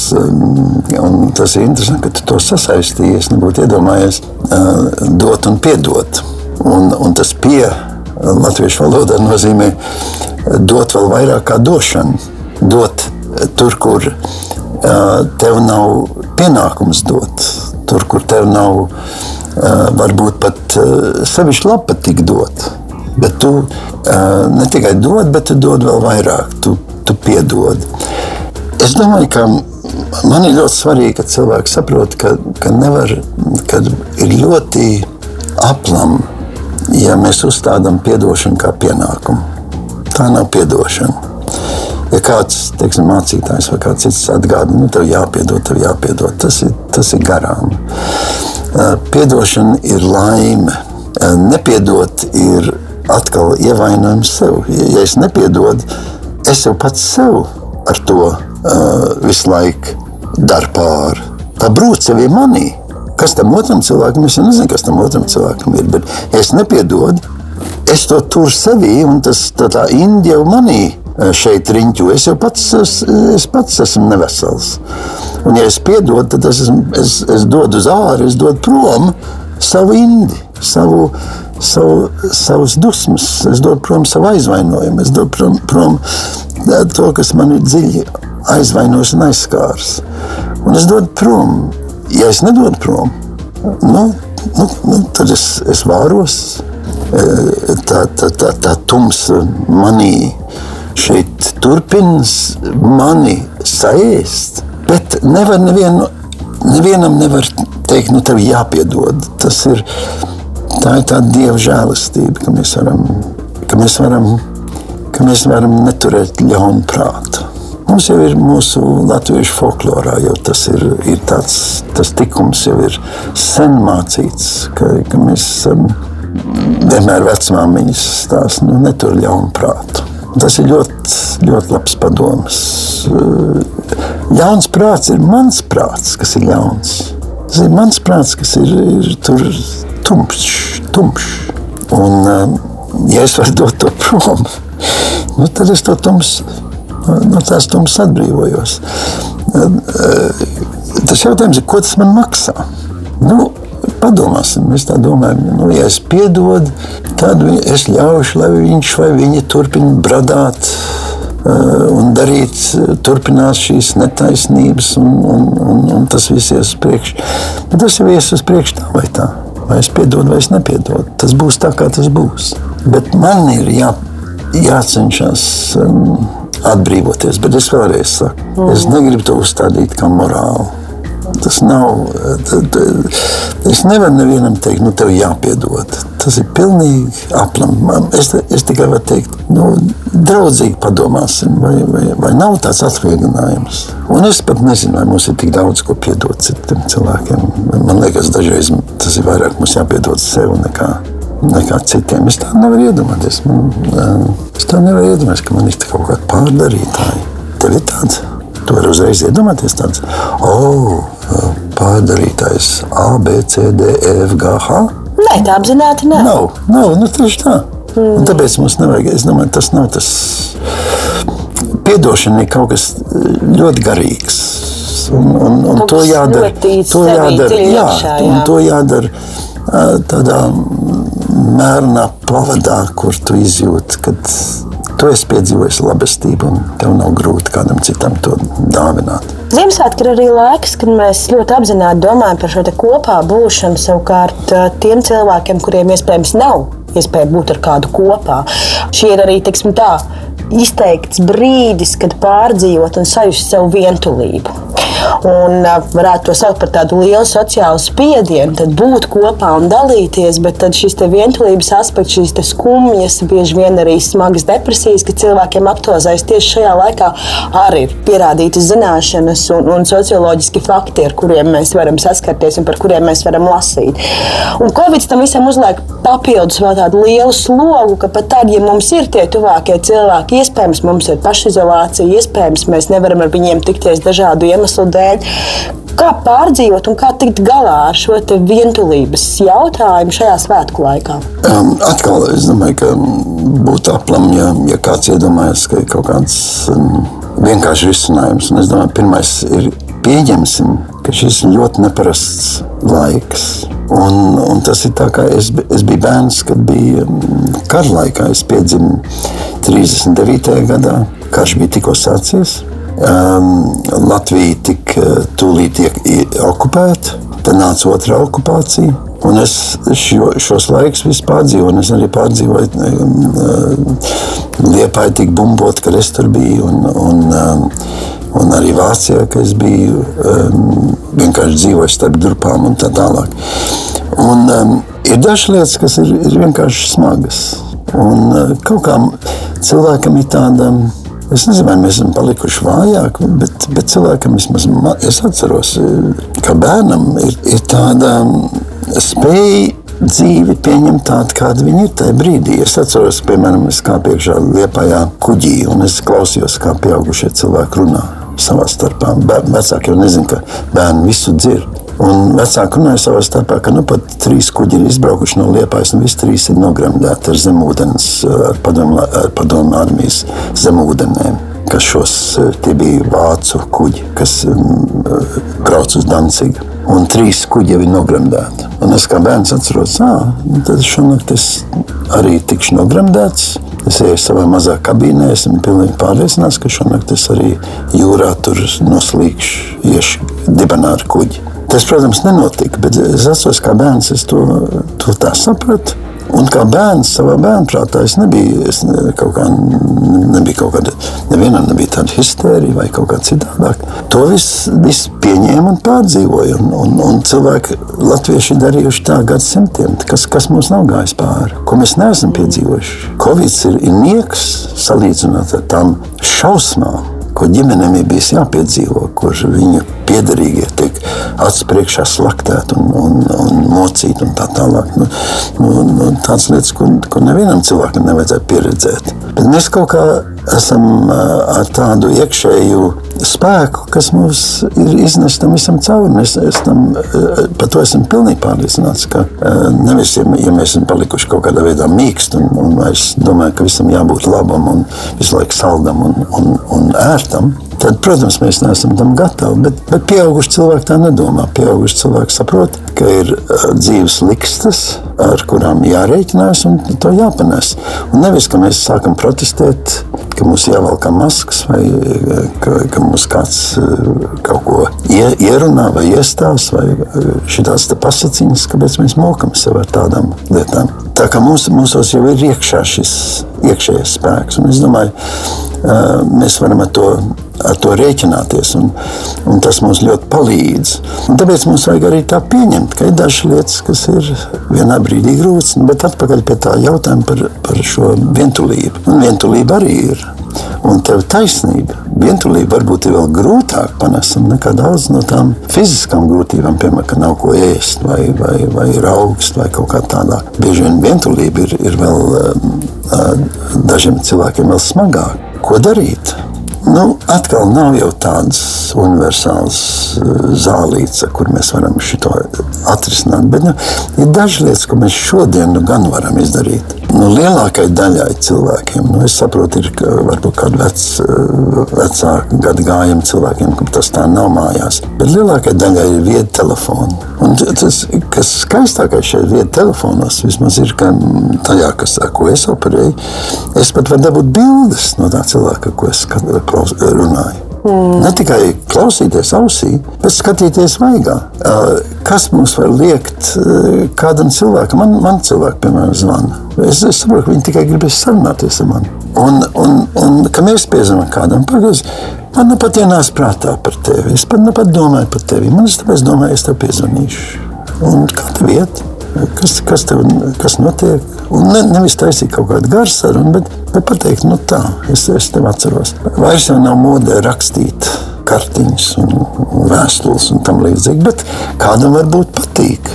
un tas ir interesanti, ka tu to sasaistīji. Es nebūtu iedomājies dot un piedot. Un, un tas pie latviešu valodā nozīmē dot vēl vairāk kā došanu. Dot tur, kur tev nav pienākums dot, tur, kur tev nav varbūt pat sevišķi labi patīk dot. Bet tu ne tikai dod, bet tu dod vēl vairāk, tu, tu piedod. Es domāju, ka man ir ļoti svarīgi, ka cilvēki saprot, ka, ka, nevar, ka ir ļoti aplam, ja mēs uzstādām atdošanu kā pienākumu. Tā nav atdošana. Ja kāds teiksim, mācītājs vai kāds cits atgādina, nu, tev jāpiedod, tev jāpiedod, tas ir, tas ir garām. Piedošana ir laime. Nepiedot ir atkal ievainojums sev. Ja es nepiedodu, es jau pats sev ar to uh, visu laiku daru pāri. Tā brūce jau ir manī. Kas tam otram cilvēkam ir? Es nezinu, kas tam otram cilvēkam ir. Bet, ja es nepiedodu, es to turu sevī, un tas tā, tā Indija manī šeit riņķo. Es jau pats, es, es pats esmu nevesels. Un, ja es piedodu, tad es, es, es dodu uz ārā, es dodu prom savu indi, savu, savu, savus dusmas, es dodu prom savu aizvainojumu, es dodu prom, prom to, kas man ir dziļi aizvainojis un aizskārs. Un es dodu prom, ja es nedodu prom, nu, nu, nu, tad es, es vāros. Tā, tā, tā, tā tumsa manī šeit turpinās mani saēst. Bet nevar nevienu, nevienam nevar teikt, nu, tev jāpiedod. Tas ir tā ir tāda dieva žēlastība, ka mēs varam, ka mēs varam, ka mēs varam neturēt ļaunu prātu. Mums jau ir mūsu latviešu folklorā, jau tas ir, ir tāds, tas tikums jau ir sen mācīts, ka, ka mēs um, vienmēr vecmāmiņas stāsta, nu, netur ļaunu prātu. Tas ir ļoti, ļoti labs padoms. Ļauns prāts ir mans prāts, kas ir ļauns. Tas ir mans prāts, kas ir, ir tur tumšs, tumšs. Un, ja es varu dot to prom, nu, tad es to tumsu, no tās tumsas atbrīvojos. Tas jautājums ir, ko tas man maksā? Nu, Padomāsim, mēs tā domājam, nu, ja es piedodu, tad es ļaušu, lai viņš vai viņa turpina bradāt uh, un darīt, turpinās šīs netaisnības, un, un, un, un tas viss ies uz priekšu. Bet tas jau ies uz priekšu tā vai tā. Vai es piedodu, vai es nepiedodu. Tas būs tā, kā tas būs. Bet man ir jā, jācenšas. Um, Atbrīvoties, bet es vēlreiz saku, mm. es negribu to uzstādīt kā morāli. Tas nav. Es nevaru nevienam teikt, nu, tev jāpiedod. Tas ir pilnīgi aplam. Es, es tikai varu teikt, nu, draudzīgi padomāsim, vai, vai, vai nav tāds atvieglojums. Un es pat nezinu, vai mums ir tik daudz ko piedot citiem cilvēkiem. Man liekas, dažreiz tas ir vairāk mums jāpiedod sev nekā nekā citiem. Es tā nevaru iedomāties. Man, es tā nevaru iedomāties, ka man ir kaut kāda pārdarītāja. Tev ir tāds. Tu vari uzreiz iedomāties tāds, oh, pārdarītais A, B, C, D, E, F, G, H. Nē, tā apzināti nav. Nav, nav nu, tieši tā. Mm. Un tāpēc mums nevajag, es domāju, tas nav tas. Piedošana ir kaut kas ļoti garīgs. Un, un, un to jādara. To jādara, jā, iekšā, jā. Un to jādara tādā mērnā pavadā, kur tu izjūti, kad tu esi piedzīvojis labestību, un tev nav grūti kādam citam to dāvināt. Ziemassvētki ir arī laiks, kad mēs ļoti apzināti domājam par šo kopā būšanu. Savukārt tiem cilvēkiem, kuriem iespējams nav iespēja būt ar kādu kopā, šī ir arī tā, izteikts brīdis, kad pārdzīvot un sajust sev vientulību un varētu to saukt par tādu lielu sociālu spiedienu, tad būt kopā un dalīties, bet tad šis vientulības aspekts, šīs skumjas, bieži vien arī smagas depresijas, ka cilvēkiem aktualizējas tieši šajā laikā, arī ir pierādītas zināšanas un, un socioloģiski fakti, ar kuriem mēs varam saskarties un par kuriem mēs varam lasīt. Un Covid tam visam uzliek papildus vēl tādu lielu slogu, ka pat tad, ja mums ir tie tuvākie cilvēki, iespējams, mums ir pašizolācija, iespējams, mēs nevaram ar viņiem tikties dažādu iemeslu dēļ. Kā pārdzīvot un kā tikt galā ar šo vientulības jautājumu šajā svētku laikā? Um, atkal es domāju, ka būtu aplam, ja, ja kāds iedomājas, ka ir kaut kāds um, vienkāršs risinājums. Un es domāju, pirmais ir pieņemsim, ka šis ir ļoti neparasts laiks. Un, un tas ir tā, kā es, es biju bērns, kad bija um, kara laikā. Es piedzimu 39. gadā. Karš bija tikko sācies um, Latvija tik uh, tūlīt tiek okupēta, tad nāca otrā okupācija. Un es šo, šos laikus vispār pārdzīvoju. Es arī pārdzīvoju, um, uh, Liepāja tik bumbot, ka es tur biju. Un, un, um, un arī Vācijā, ka es biju um, vienkārši dzīvoju starp durpām un tā tālāk. Un, um, ir dažas lietas, kas ir, ir vienkārši smagas. Un uh, kaut kā cilvēkam ir tāda Es nezinu, vai mēs esam palikuši vājāki, bet, bet cilvēkam vismaz es atceros, ka bērnam ir, ir tāda spēja dzīvi pieņemt tādu, kāda viņa ir tajā brīdī. Es atceros, piemēram, es kā piekšā liepājā kuģī, un es klausījos, kā pieaugušie cilvēki runā savā starpā. Vecāki jau nezina, ka bērni visu dzird. Un vecāki runāja savā starpā, ka nu pat trīs kuģi ir izbraukuši no Liepājas, un visi trīs ir nogremdēti ar zemūdens, ar padomu, ar padomu armijas zemūdenēm. Kas šos tie bija vācu kuģi, kas brauc uz Dancigu. Un trīs kuģi jau ir nogremdēti. Un es kā bērns atceros, ka tad šonakt es arī tikšu nogremdēts. Es eju savā mazā kabīnē, esmu pilnīgi pārliecināts, ka šonakt es arī jūrā tur noslīgšu, iešu dibenā ar kuģi. Tas, protams, nenotika, bet es atceros, kā bērns es to, to tā sapratu. Un kā bērns savā bērnu prātā es nebiju, es ne, kaut kā, nebija kaut kāda, nevienam nebija tāda histērija vai kaut kā citādāk. To visu vis pieņēma un pārdzīvoja. Un, un, un cilvēki, latvieši darījuši tā gadsimtiem, kas, kas mums nav gājis pāri, ko mēs neesam piedzīvojuši. Covid ir, ir nieks salīdzinot ar tām šausmām ko ģimenēm ir bijis jāpiedzīvo, kur viņu piederīgie tiek acu priekšā slaktēti un, un, un mocīti un tā tālāk. Nu, nu, nu, tādas lietas, ko, ko nevienam cilvēkam nevajadzētu pieredzēt. Bet mēs kaut kā esam ar tādu iekšēju spēku, kas mums ir iznesis tam visam cauri. Es, es tam, par to esmu pilnīgi pārliecināts, ka nevis, ja, ja mēs esam palikuši kaut kādā veidā mīksti, un, un es domāju, ka visam jābūt labam un visu laiku saldam un, un, un ērtam, tad, protams, mēs neesam tam gatavi. Bet, bet pieauguši cilvēki tā nedomā. Pieauguši cilvēki saprot, ka ir dzīves likstas, ar kurām jārēķinās un to jāpanes. Un nevis, ka mēs sākam protestēt, ka mums jāvelk maskas vai ka, ka mums kāds kaut ko ierunā vai iestās vai šīs pasakiņas, kāpēc mēs mokam sev ar tādām lietām. Tā kā mums, mūsos jau ir iekšā šis iekšējais spēks. Un es domāju, mēs varam ar to, ar to rēķināties, un, un tas mums ļoti palīdz. Un tāpēc mums vajag arī tā pieņemt, ka ir dažas lietas, kas ir vienā brīdī grūtas, nu, bet atpakaļ pie tā jautājuma par, par šo vientulību. Un vientulība arī ir. Un tev taisnība. Vientulība varbūt ir vēl grūtāk panesama nekā daudz no tām fiziskām grūtībām, piemēram, ka nav ko ēst, vai, vai, vai ir augsts, vai kaut kā tāda. Bieži vien vientulība ir, ir vēl dažiem cilvēkiem vēl smagāka. Ko darīt? Nu, atkal nav jau tādas universālas zālītes, kur mēs varam šo atrisināt. Bet nu, ir dažas lietas, ko mēs šodien nu, gan varam izdarīt. Nu, lielākajai daļai cilvēkiem, nu, es saprotu, ir varbūt kādi vec, vecāki gadu gājumi cilvēkiem, kam tas tā nav mājās. Bet lielākajai daļai ir viedi telefoni. Un tas, kas skaistākais šeit viedi telefonos, vismaz ir, ka tajā, kas, ko es operēju, es pat varu dabūt bildes no tā cilvēka, ko es runāju. Mm. Ne tikai klausīties ausī, bet skatīties vaigā. Kas mums var liekt kādam cilvēkam? Man, man cilvēki, piemēram, zvana. Es, es saprotu, ka viņi tikai gribēs sarunāties ar mani. Un, un, un ka mēs piezvanām kādam, pagaidzi, man nu pat ienāca prātā par tevi. Es pat, nu pat domāju par tevi. Man es tāpēc domāju, es tev piezvanīšu. Un kā tev iet? Kas, kas, tev, kas notiek? Un ne, nevis taisīt kaut kādu garu sarunu, bet, bet pateikt, nu tā, es, es tev atceros. Vairs jau nav modē rakstīt kartiņas un, vēstules un tam līdzīgi, bet kādam varbūt patīk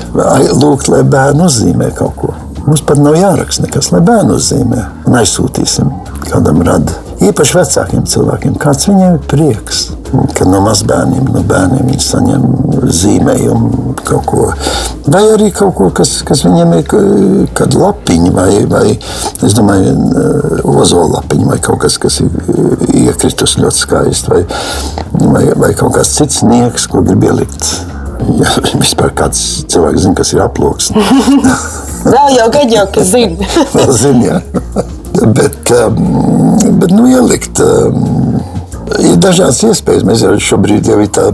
lūgt, lai bērnu uzzīmē kaut ko. Mums pat nav jāraksta nekas, lai bērnu uzzīmē un aizsūtīsim kādam rada. Īpaši vecākiem cilvēkiem, kāds viņiem ir prieks ka no mazbērniem, no bērniem viņi saņem zīmējumu kaut ko. Vai arī kaut ko, kas, kas viņiem ir kāda lapiņa, vai, vai es domāju, ozola lapiņa, vai kaut kas, kas ir iekritus ļoti skaisti, vai, vai, vai kaut kāds cits nieks, ko grib ielikt. Ja vispār kāds cilvēks zina, kas ir aploks. Vēl jau gadu, kas zina. Vēl zina, jā. Bet, bet nu, ielikt ir dažādas iespējas. Mēs jau šobrīd jau ir tā,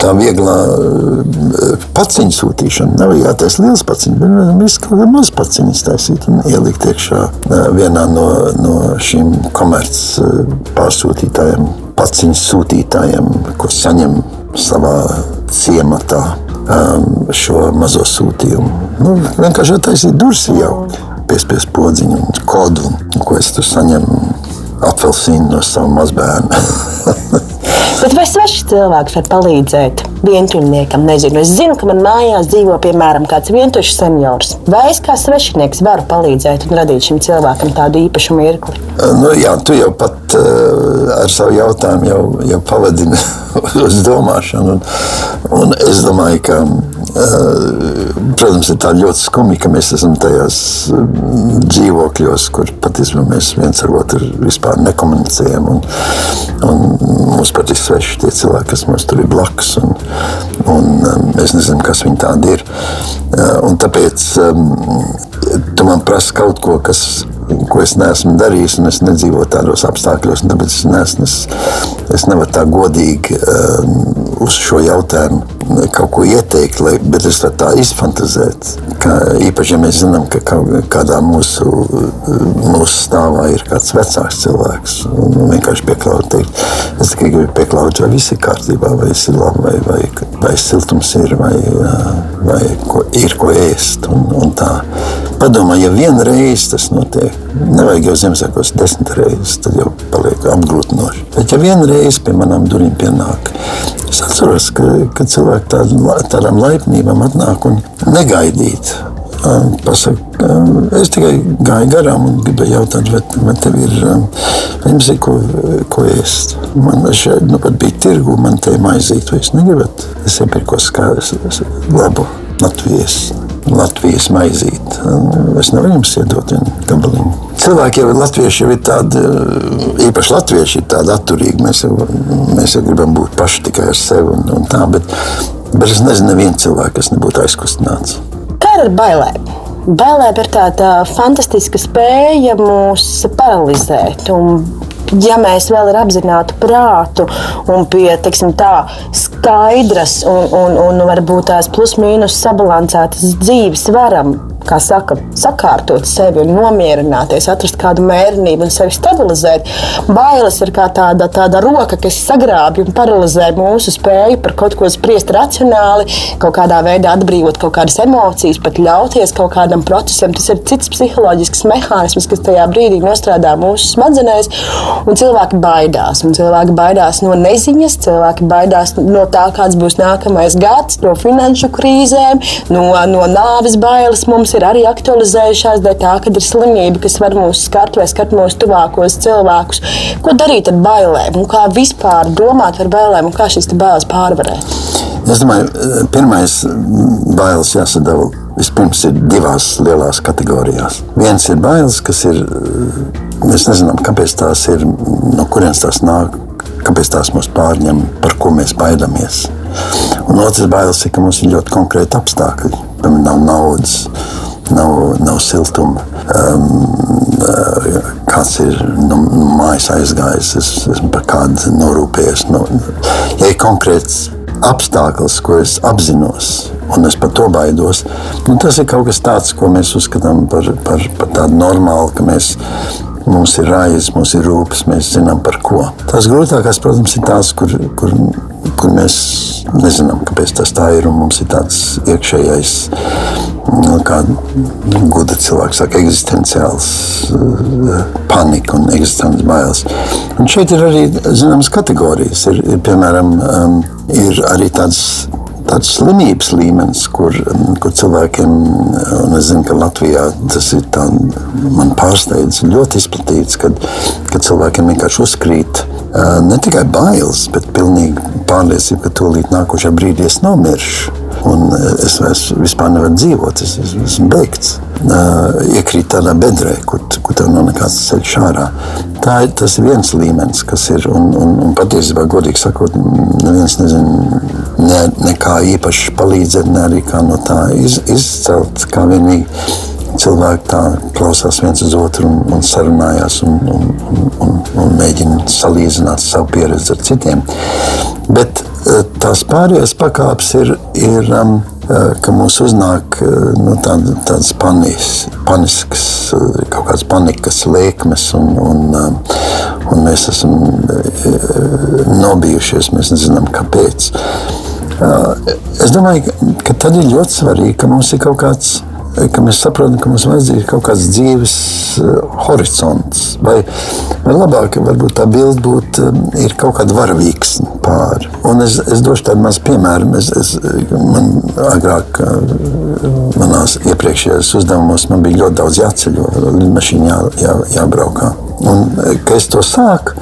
tā vieglā eh, paciņu sūtīšana. Nav jātaisa liels paciņš, bet mēs kaut kādā maz paciņas taisīt un ielikt iekšā eh, vienā no, no šīm komerc eh, pārsūtītājiem, paciņu sūtītājiem, ko saņem savā ciematā šo mazo sūtījumu. Nu, vienkārši taisīt durvis jau piespiest podziņu un kodu, ko es tur saņemu apelsīnu no sava mazbērna. Bet vai sveši cilvēki var palīdzēt vientuļniekam? Nezinu. Es zinu, ka man mājās dzīvo piemēram kāds vientuļš seniors. Vai es kā svešinieks varu palīdzēt un radīt šim cilvēkam tādu īpašu mirkli? Nu, jā, tu jau pat uh, ar savu jautājumu jau, jau pavadini uz domāšanu. Un, un es domāju, ka Protams, ir tā ļoti skumji, ka mēs esam tajos dzīvokļos, kur patiesībā mēs viens ar otru vispār nekomunicējam. Un, un mums pat ir sveši tie cilvēki, kas mums tur ir blakus. Un, un mēs nezinām, kas viņi tādi ir. Un tāpēc tu man prasa kaut ko, kas ko es neesmu darījis, un es nedzīvoju tādos apstākļos. Tāpēc es, neesmu, es, es nevaru tā godīgi uh, uz šo jautājumu kaut ko ieteikt, lai, bet es varu tā izfantazēt. Ka, īpaši, ja mēs zinām, ka kādā mūsu, mūsu stāvā ir kāds vecāks cilvēks, un vienkārši pieklaut, teikt, es tikai gribu pieklaut, vai viss ir kārtībā, vai viss ir labi, vai, vai, vai siltums ir, vai, vai ko, ir ko ēst. Un, un tā. Padomā, ja vienreiz tas notiek, Nevajag jau Ziemassvētkos desmit reizes, tad jau paliek apgrūtinoši. Bet ja vienreiz pie manām durvīm pienāk, es atceros, ka, ka cilvēki tād, tādām laipnībām atnāk un negaidīt. Pasaka, es tikai gāju garām un gribēju jautāt, vai, vai tev ir, jums ir ko, ko ēst. Man šeit nu, pat bija tirgu, man te maizīt, vai es negribat. Es iepirkos kā labu Latvijas Latvijas maizīt. Es nevaru jums iedot vienu gabaliņu. Cilvēki jau ir latvieši, jau ir tādi, īpaši latvieši ir tādi atturīgi. Mēs jau, mēs jau gribam būt paši tikai ar sevi un, un tā, bet, bet es nezinu nevienu cilvēku, kas nebūtu aizkustināts. Kā ar bailēm? Bailēm ir tāda fantastiska spēja mūs paralizēt. Un ja mēs vēl ar apzinātu prātu un pie teiksim, tā, skaidras un, un, un varbūt tās plus-mínus sabalansētas dzīves varam kā saka, sakārtot sevi un nomierināties, atrast kādu mērību un sevi stabilizēt. Bailes ir kā tāda, tāda roka, kas sagrābj un paralizē mūsu spēju par kaut ko spriest racionāli, kaut kādā veidā atbrīvot kaut kādas emocijas, pat ļauties kaut kādam procesam. Tas ir cits psiholoģisks mehānisms, kas tajā brīdī nostrādā mūsu smadzenēs, un cilvēki baidās. Un cilvēki baidās no neziņas, cilvēki baidās no tā, kāds būs nākamais gads, no finanšu krīzēm, no, no nāves bailes mums ir arī aktualizējušās dēļ tā, ka ir slimība, kas var mūs skart vai skart mūsu tuvākos cilvēkus. Ko darīt ar bailēm un kā vispār domāt par bailēm un kā šīs bailes pārvarēt? Es domāju, pirmais bailes jāsadala. Vispirms ir divās lielās kategorijās. Viens ir bailes, kas ir. Mēs nezinām, kāpēc tās ir, no kurienes tās nāk, kāpēc tās mūs pārņem, par ko mēs baidāmies. Un otrs bailes ir, ka mums ir ļoti konkrēti apstākļi. Piemēram, nav naudas, nav, nav siltuma. Um, kāds ir no nu, mājas aizgājis, es esmu par kādu norūpējies. No, ja ir konkrēts apstākļus, ko es apzinos, un es par to baidos, nu, tas ir kaut kas tāds, ko mēs uzskatām par, par, par tādu normālu, ka mēs mums ir raizes, mums ir rūpes, mēs zinām par ko. Tās grūtākās, protams, ir tās, kur, kur, kur mēs nezinām, kāpēc tas tā ir. Mums ir tāds iekšējais, nu, kā gudra cilvēks saka, eksistenciāls uh, panika un eksistenciāls bailes. Un šeit ir arī zināmas kategorijas. Ir, ir, piemēram, um, ir arī tāds tāds slimības līmenis, kur, kur cilvēkiem, un es zinu, ka Latvijā tas ir tā, man pārsteidz, ļoti izplatīts, kad, kad cilvēkiem vienkārši uzkrīt ne tikai bailes, bet pilnīgi pārliecība, ka tūlīt nākošajā brīdī es nomiršu. Un es vairs vispār nevaru dzīvot, es, es esmu beigts. Iekrīt tādā bedrē, kur, kur tev nav nekāds ceļš ārā. Tā ir tas viens līmenis, kas ir. Un, un, un patiesībā, godīgi sakot, neviens nezina ne, nekā īpaši palīdzēt, ne arī kā no tā iz, izcelt. Kā vienīgi cilvēki tā klausās viens uz otru un, un sarunājās un, un, un, un mēģina salīdzināt savu pieredzi ar citiem. Bet eh, tās pārējās pakāpes ir, ir um, eh, ka mums uznāk eh, nu, tāda, tādas panis, paniskas, kaut kādas panikas lēkmes, un, un, um, un mēs esam nobijušies, mēs nezinām, kāpēc. Es domāju, ka tad ir ļoti svarīgi, ka mums ir kaut kāds ka mēs saprotam, ka mums vajadzīgs kaut kāds dzīves horizonts. Vai, vai labāk, varbūt tā bilde būtu ir kaut kāda varavīksne pāri. Un es, es došu tādu mazu piemēru. Es, es, man agrāk, manās iepriekšējās uzdevumos, man bija ļoti daudz jāceļo, lidmašīnā jā, jā, jābraukā. Un, kad es to sāku,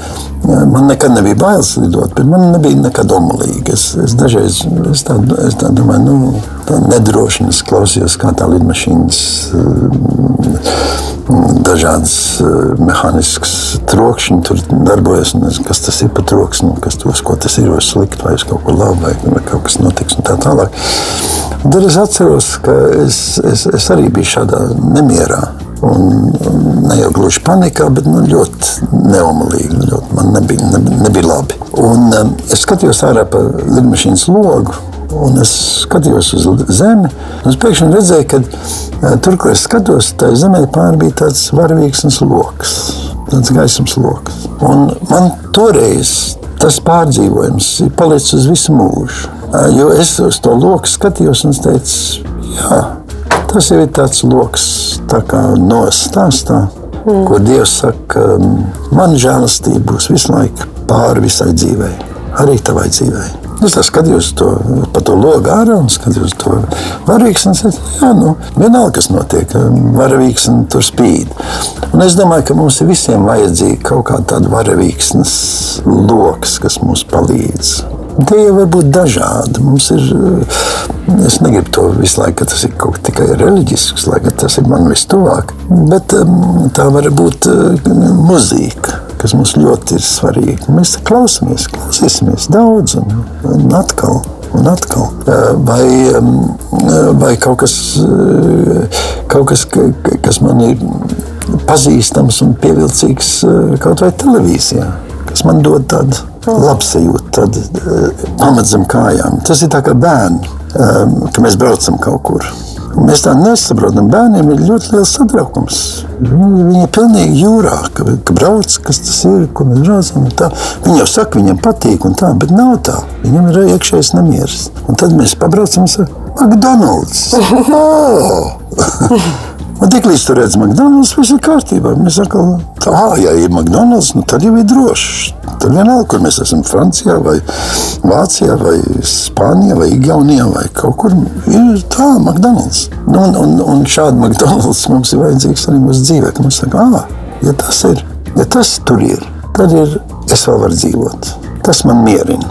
man nekad nebija bailes lidot, bet man nebija nekad omulīgi. Es, es dažreiz es tā, es tā domāju, nu, tā nedroši es klausījos, kā tā lidmašīnas dažādas mehāniskas trokšņi tur darbojas. Es, kas tas ir par troksni, kas tos, ko tas ir, vai slikti, vai kaut ko labu, vai, vai kaut kas notiks un tā tālāk. Tad es atceros, ka es, es, es arī biju šādā nemierā. Un, ne jau gluži panikā, bet nu, ļoti neomalīgi. Ļoti, man nebija, nebija, nebija labi. Un, um, es skatījos ārā pa lidmašīnas logu. Un es skatījos uz zemi, un pēkšņi redzēju, ka uh, tur, kur es skatos, tā zemē pāri bija tāds varavīgs lokus, tāds gaismas lokus. Un man toreiz tas pārdzīvojums ir palicis uz visu mūžu. Uh, jo es uz to loku skatījos un teicu, jā, Tas jau ir tāds lokus, tā kā nostāstā, mm. kur Dievs saka, man žēlastība būs visu laiku pāri visai dzīvei, arī tavai dzīvei. Es skatījos to, pa to logu ārā un skatījos to varavīksni. Jā, nu, vienalga, kas notiek, varavīksni tur spīd. Un es domāju, ka mums visiem vajadzīga kaut kāda varavīksnes loks, kas mums palīdz. Tie var būt dažādi. Mums ir, es negribu to visu laiku, ka tas ir kaut tikai reliģisks, lai tas ir man vistuvāk. Bet tā var būt uh, muzika, kas mums ļoti ir svarīga. Mēs klausāmies, klausīsimies daudz un, un atkal. Un atkal, uh, vai, vai kaut kas, kaut kas, kas man ir pazīstams un pievilcīgs kaut vai televīzijā, kas man dod tādu labsajūta, tad pamat eh, zem kājām. Tas ir tā kā bērni, eh, kad mēs braucam kaut kur. Mēs tā nesaprotam. Bērniem ir ļoti liels satraukums. Viņi, viņi ir pilnīgi jūrā, ka, ka brauc, kas tas ir, ko mēs braucam. Viņi jau saka, viņiem patīk, tā, bet nav tā. Viņam ir iekšējais nemieris. Un tad mēs pabraucam uz McDonald's. Oh! Un tiklīdz tur redzam, McDonald's viss ir kārtībā. Mēs sakām, tā, ja ir McDonald's, nu, tad jau ir droši. Tad vienalga, kur mēs esam Francijā, vai Vācijā, vai Spānijā, vai Igaunijā, vai kaut kur ir tā, McDonald's. Nu, un, un, un šādi McDonald's mums ir vajadzīgs arī mūsu dzīvē. Mums saka, ah, ja tas ir, ja tas tur ir, tad ir, es vēl varu dzīvot. Tas man mierina.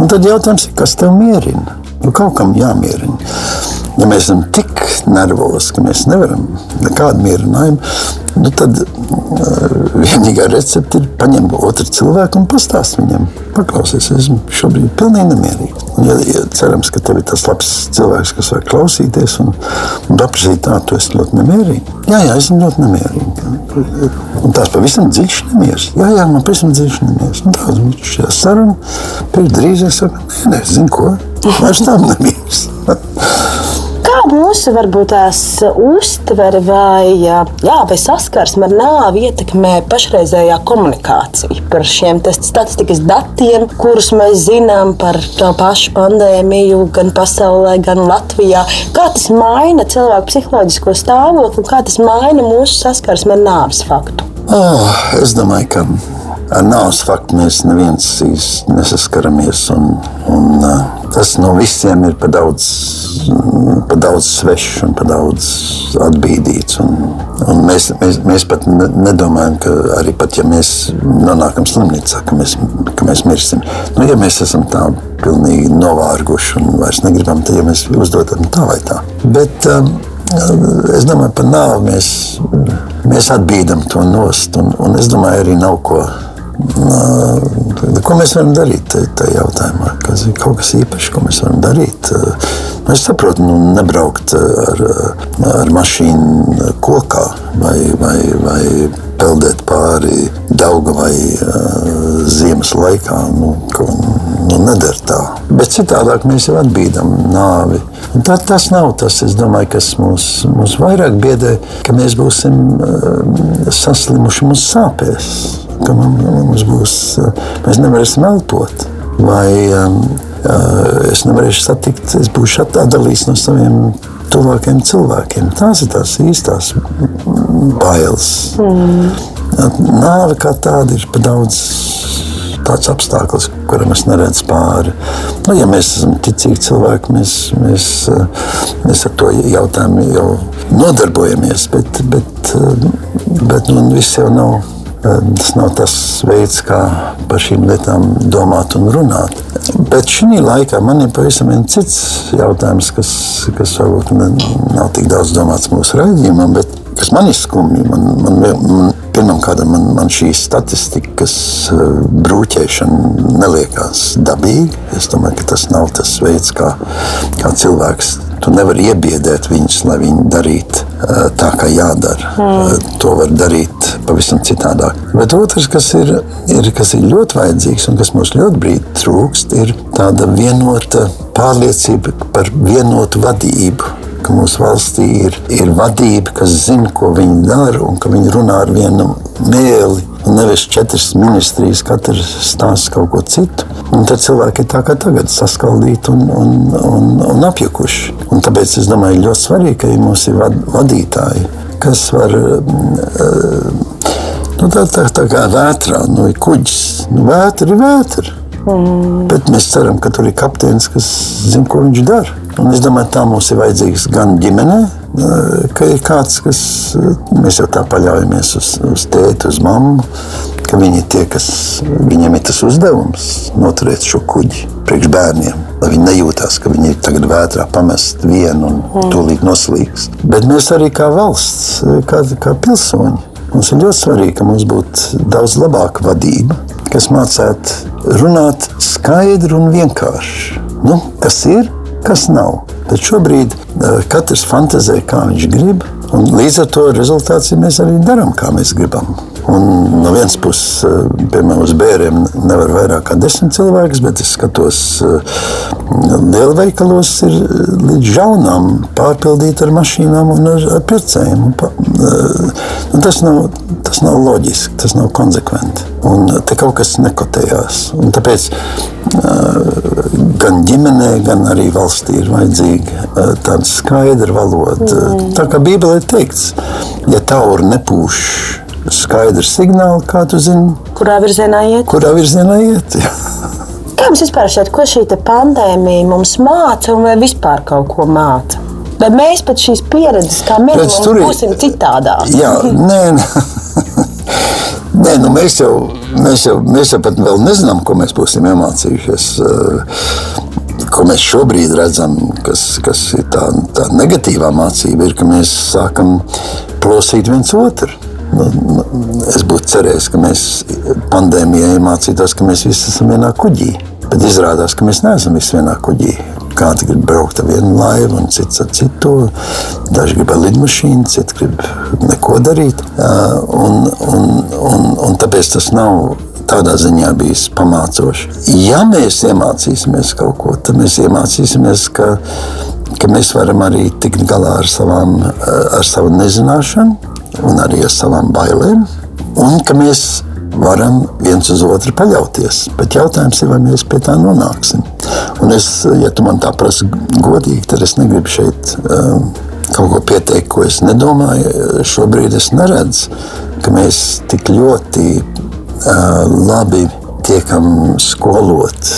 Un tad jautājums ir, kas tev mierina? Nu, kaut kam jāmierina. Ja mēs esam tik nervozi, ka mēs nevaram nekādu mierinājumu, nu tad uh, vienīgā recepte ir paņemt otru cilvēku un pastāstīt viņam, paklausies, esmu šobrīd pilnīgi nemierīgs. Ja, ja cerams, ka tev ir tas labs cilvēks, kas var klausīties un, un apsīt, tā, tu esi ļoti nemierīgi. Jā, jā, esmu ļoti nemierīgi. Un tās pavisam dziļš nemieris. Jā, jā, man pavisam dziļš nemieris. Un tā, šajā saruna pēc drīz es saku, nē, nē, zinu ko, vairs tam nemieris. Mūsu varbūt tās uztvere vai, jā, vai saskarsme ar nāvi ietekmē pašreizējā komunikācija par šiem statistikas datiem, kurus mēs zinām par to pašu pandēmiju gan pasaulē, gan Latvijā? Kā tas maina cilvēku psiholoģisko stāvokli un kā tas maina mūsu saskarsme ar nāves faktu? Oh, es domāju, ka ar nāves faktu mēs neviens īsti nesaskaramies. Un, un, tas no visiem ir par daudz, par daudz svešs un par daudz atbīdīts. Un, un mēs, mēs, mēs pat nedomājam, ka arī pat, ja mēs nonākam slimnīcā, ka mēs, ka mēs mirsim. Nu, ja mēs esam tā pilnīgi novārguši un vairs negribam, tad ja mēs uzdodam tā vai tā. Bet, um, Es domāju, par nāvi mēs, mēs atbīdam to nost. Un, un es domāju, arī nav ko Ko mēs varam darīt tajā jautājumā? Kas ir kaut kas īpašs, ko mēs varam darīt? Es saprotu, nu, nebraukt ar, ar mašīnu kokā vai, vai, vai peldēt pāri Dauga vai uh, ziemas laikā. Nu, ko, nu, nedara tā. Bet citādāk mēs jau atbīdam nāvi. Tā, tas nav tas, domāju, kas mūs, mūs vairāk biedē, ka mēs būsim uh, saslimuši mūsu sāpēs ka mums būs, mēs nevarēsim elpot. Vai um, es nevarēšu satikt, es būšu atdalīts no saviem tuvākiem cilvēkiem. Tās ir tās īstās bailes. Mm. Nāve kā tāda ir pa daudz tāds apstākļus, kuram es neredzu pāri. Nu, ja mēs esam ticīgi cilvēki, mēs, mēs, mēs ar to jautājumu jau nodarbojamies, bet, bet, bet nu, viss jau nav Tas nav tas veids, kā par šīm lietām domāt un runāt. Bet šī laikā man ir pavisam cits jautājums, kas, kas varbūt nav tik daudz domāts mūsu raidījumam, bet kas man ir skumji. Man, man, man, Pirmkārt, man, man šī statistikas brūķēšana neliekas dabīga. Es domāju, ka tas nav tas veids, kā, kā cilvēks Tu nevari iebiedēt viņus, lai viņi darītu tā, kā jādara. Mm. To var darīt pavisam citādāk. Bet otrs, kas ir, ir, kas ir ļoti vajadzīgs un kas mums ļoti brīdi trūkst, ir tāda vienota pārliecība par vienotu vadību mūsu valstī ir, ir vadība, kas zina, ko viņi dara un ka viņi runā ar vienu mēli. Nevis četras ministrijas, katrs stāsta kaut ko citu. Un tad cilvēki ir tā kā tagad saskaldīti un, un, un, un apjukuši. Un tāpēc es domāju, ļoti svarīgi, ka mums ir vad, vadītāji, kas var. Uh, Nu, tā, tā, tā kā vētrā, nu, ir kuģis. Nu, vētra ir vētra. Mm. Bet mēs ceram, ka tur ir kapteinis, kas zina, ko viņš dara. Un es domāju, tā mums ir vajadzīgs gan ģimenē, ka ir kāds, kas mēs jau tā paļaujamies uz, uz tēti, uz mammu, ka viņi tie, kas viņiem ir tas uzdevums noturēt šo kuģi priekš bērniem. Lai viņi nejūtās, ka viņi ir tagad vētrā pamest vienu un mm. tūlīt noslīgs. Bet mēs arī kā valsts, kā, kā pilsoņi, mums ir ļoti svarīgi, ka mums būtu daudz labāka vadība, kas mācētu runāt skaidri un vienkārši. Nu, kas ir, kas nav. Bet šobrīd uh, katrs fantazē, kā viņš grib, un līdz ar to rezultāts ir mēs arī darām, kā mēs gribam. Un no vienas puses, eh, piemēram, uz bērniem nevar vairāk kā desmit cilvēkus, bet es skatos, eh, lielveikalos ir līdz jaunām pārpildīti ar mašīnām un ar, ar pircējiem. Un, tas, nav, tas nav loģiski, tas nav konsekventi. Un te kaut kas nekotējās. Un tāpēc gan ģimenē, gan arī valstī ir vajadzīga tāda skaidra valoda. Mm. Tā kā Bībelē teikts, ja tauri nepūš skaidrs signāls, kā tu zini, kurā virzienā iet. Kurā virzienā iet Kā jums vispār šķiet, ko šī pandēmija mums māca un vai vispār kaut ko māca? Vai mēs pēc šīs pieredzes, kā mēs būsim citādāk? Jā, nē, nē. Nē, nu mēs, jau, mēs, jau, mēs jau pat vēl nezinām, ko mēs būsim iemācījušies. Eh, ko mēs šobrīd redzam, kas, kas ir tā, tā negatīvā mācība, ir, ka mēs sākam plosīt viens otru. Es būtu cerējis, ka mēs pandēmijā iemācītos, ka mēs visi esam vienā kuģī. Bet izrādās, ka mēs neesam visi vienā kuģī. Kāds grib braukt ar vienu laivu, un cits ar citu. Daži grib ar lidmašīnu, citi grib neko darīt. Un, un, un, un tāpēc tas nav tādā ziņā bijis pamācoši. Ja mēs iemācīsimies kaut ko, tad mēs iemācīsimies, ka, ka mēs varam arī tikt galā ar, savām, ar savu nezināšanu un arī ar savām bailēm. Un ka mēs varam viens uz otru paļauties. Bet jautājums ir, vai mēs pie tā nonāksim. Un es, ja tu man tā prasi godīgi, tad es negribu šeit um, kaut ko pieteikt, ko es nedomāju. Šobrīd es neredzu, ka mēs tik ļoti uh, labi tiekam skolot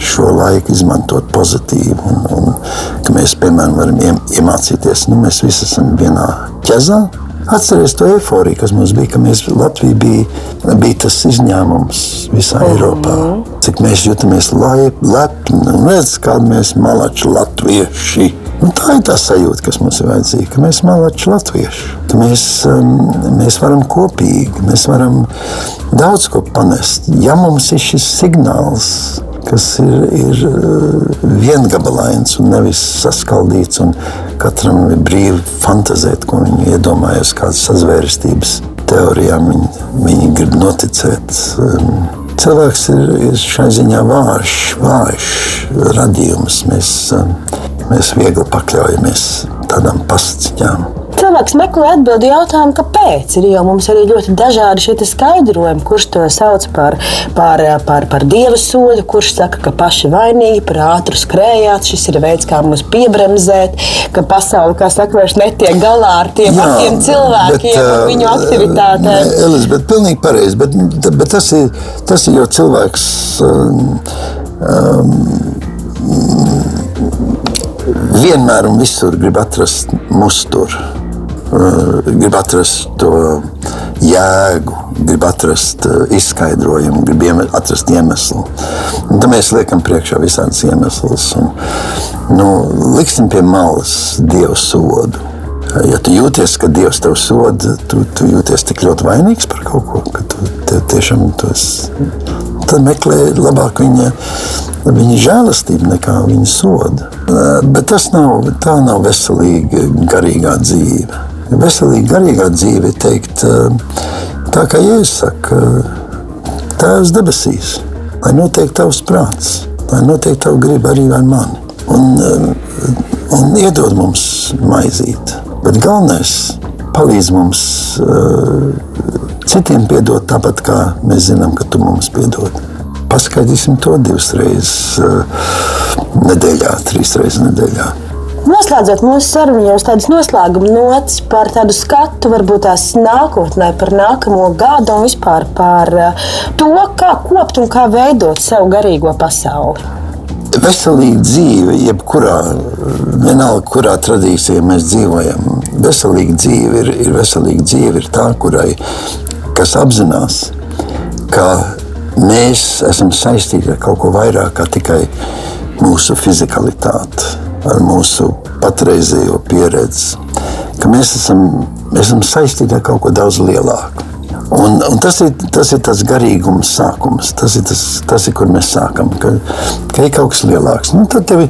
šo laiku, izmantot pozitīvi. Un, un ka mēs, piemēram, varam iemācīties, nu, mēs visi esam vienā ķezā Atcerieties to eifóriju, kas mums bija, ka mēs, Latvija bija, bija tas izņēmums visā mm. Eiropā. Cik mēs jūtamies lepni un redzam, kādi mēs malači latvieši. Un tā ir tā sajūta, kas mums ir vajadzīga, ka mēs malači latvieši. Ka mēs, um, mēs varam kopīgi, mēs varam daudz ko panest. Ja mums ir šis signāls, kas ir, ir uh, viengabalains un nevis saskaldīts. Un katram ir brīvi fantazēt, ko viņi iedomājas, kādas sazvērestības teorijām viņi, viņi grib noticēt. Um, cilvēks ir, ir šai ziņā vājš, vājš radījums. Mēs, um, mēs viegli pakļaujamies tādām pasciņām. cilvēks meklē atbildi jautājumu, kāpēc. Ir jau mums arī ļoti dažādi šie skaidrojumi, kurš to sauc par, par, par, par dievu sodu, kurš saka, ka paši vainīgi par ātru skrējāt. Šis ir veids, kā mums piebremzēt, ka pasaule, kā saka, vairs netiek galā ar tiem Jā, pašiem cilvēkiem bet, un viņu aktivitātēm. Elizabete, pilnīgi pareizi, bet, bet tas, ir, tas ir jau cilvēks. Um, um, vienmēr un visur grib atrast musturu. Uh, grib atrast to jēgu, grib atrast uh, izskaidrojumu, grib atrast iemeslu. Un tad mēs liekam priekšā visādus iemeslus. Un, nu, liksim pie malas dievu sodu. Ja tu jūties, ka Dievs tev soda, tu, tu jūties tik ļoti vainīgs par kaut ko, ka tu tiešām tu esi. Tad meklē labāk viņa viņa žēlastība nekā viņa soda. Bet tas nav, nav veselīga garīgā dzīve. Veselīga garīgā dzīve ir teikt, tā kā Jēzus saka, Tēvs debesīs, lai notiek tavs prāts, lai notiek tava griba arī ar mani. Un, un iedod mums maizīt. Bet galvenais palīdz mums citiem piedot tāpat, kā mēs zinām, ka tu mums piedod paskaidrosim to divas reizes eh, nedēļā, trīs reizes nedēļā. Noslēdzot mūsu sarunu, jau tādas noslēguma nots par tādu skatu, varbūt tās nākotnē, par nākamo gadu un vispār par eh, to, kā kopt un kā veidot savu garīgo pasauli. Veselīga dzīve, jebkurā, vienalga, kurā tradīcijā mēs dzīvojam, veselīga dzīve ir, ir veselīga dzīve, ir tā, kurai kas apzinās, ka mēs esam saistīti ar kaut ko vairāk kā tikai mūsu fizikalitāti, ar mūsu patreizējo pieredzi. Ka mēs esam, mēs esam saistīti ar kaut ko daudz lielāku. Un, un tas, ir, tas ir tas garīgums sākums. Tas ir, tas, tas ir kur mēs sākam. Ka, ka ir kaut kas lielāks. Nu, tad, tevi,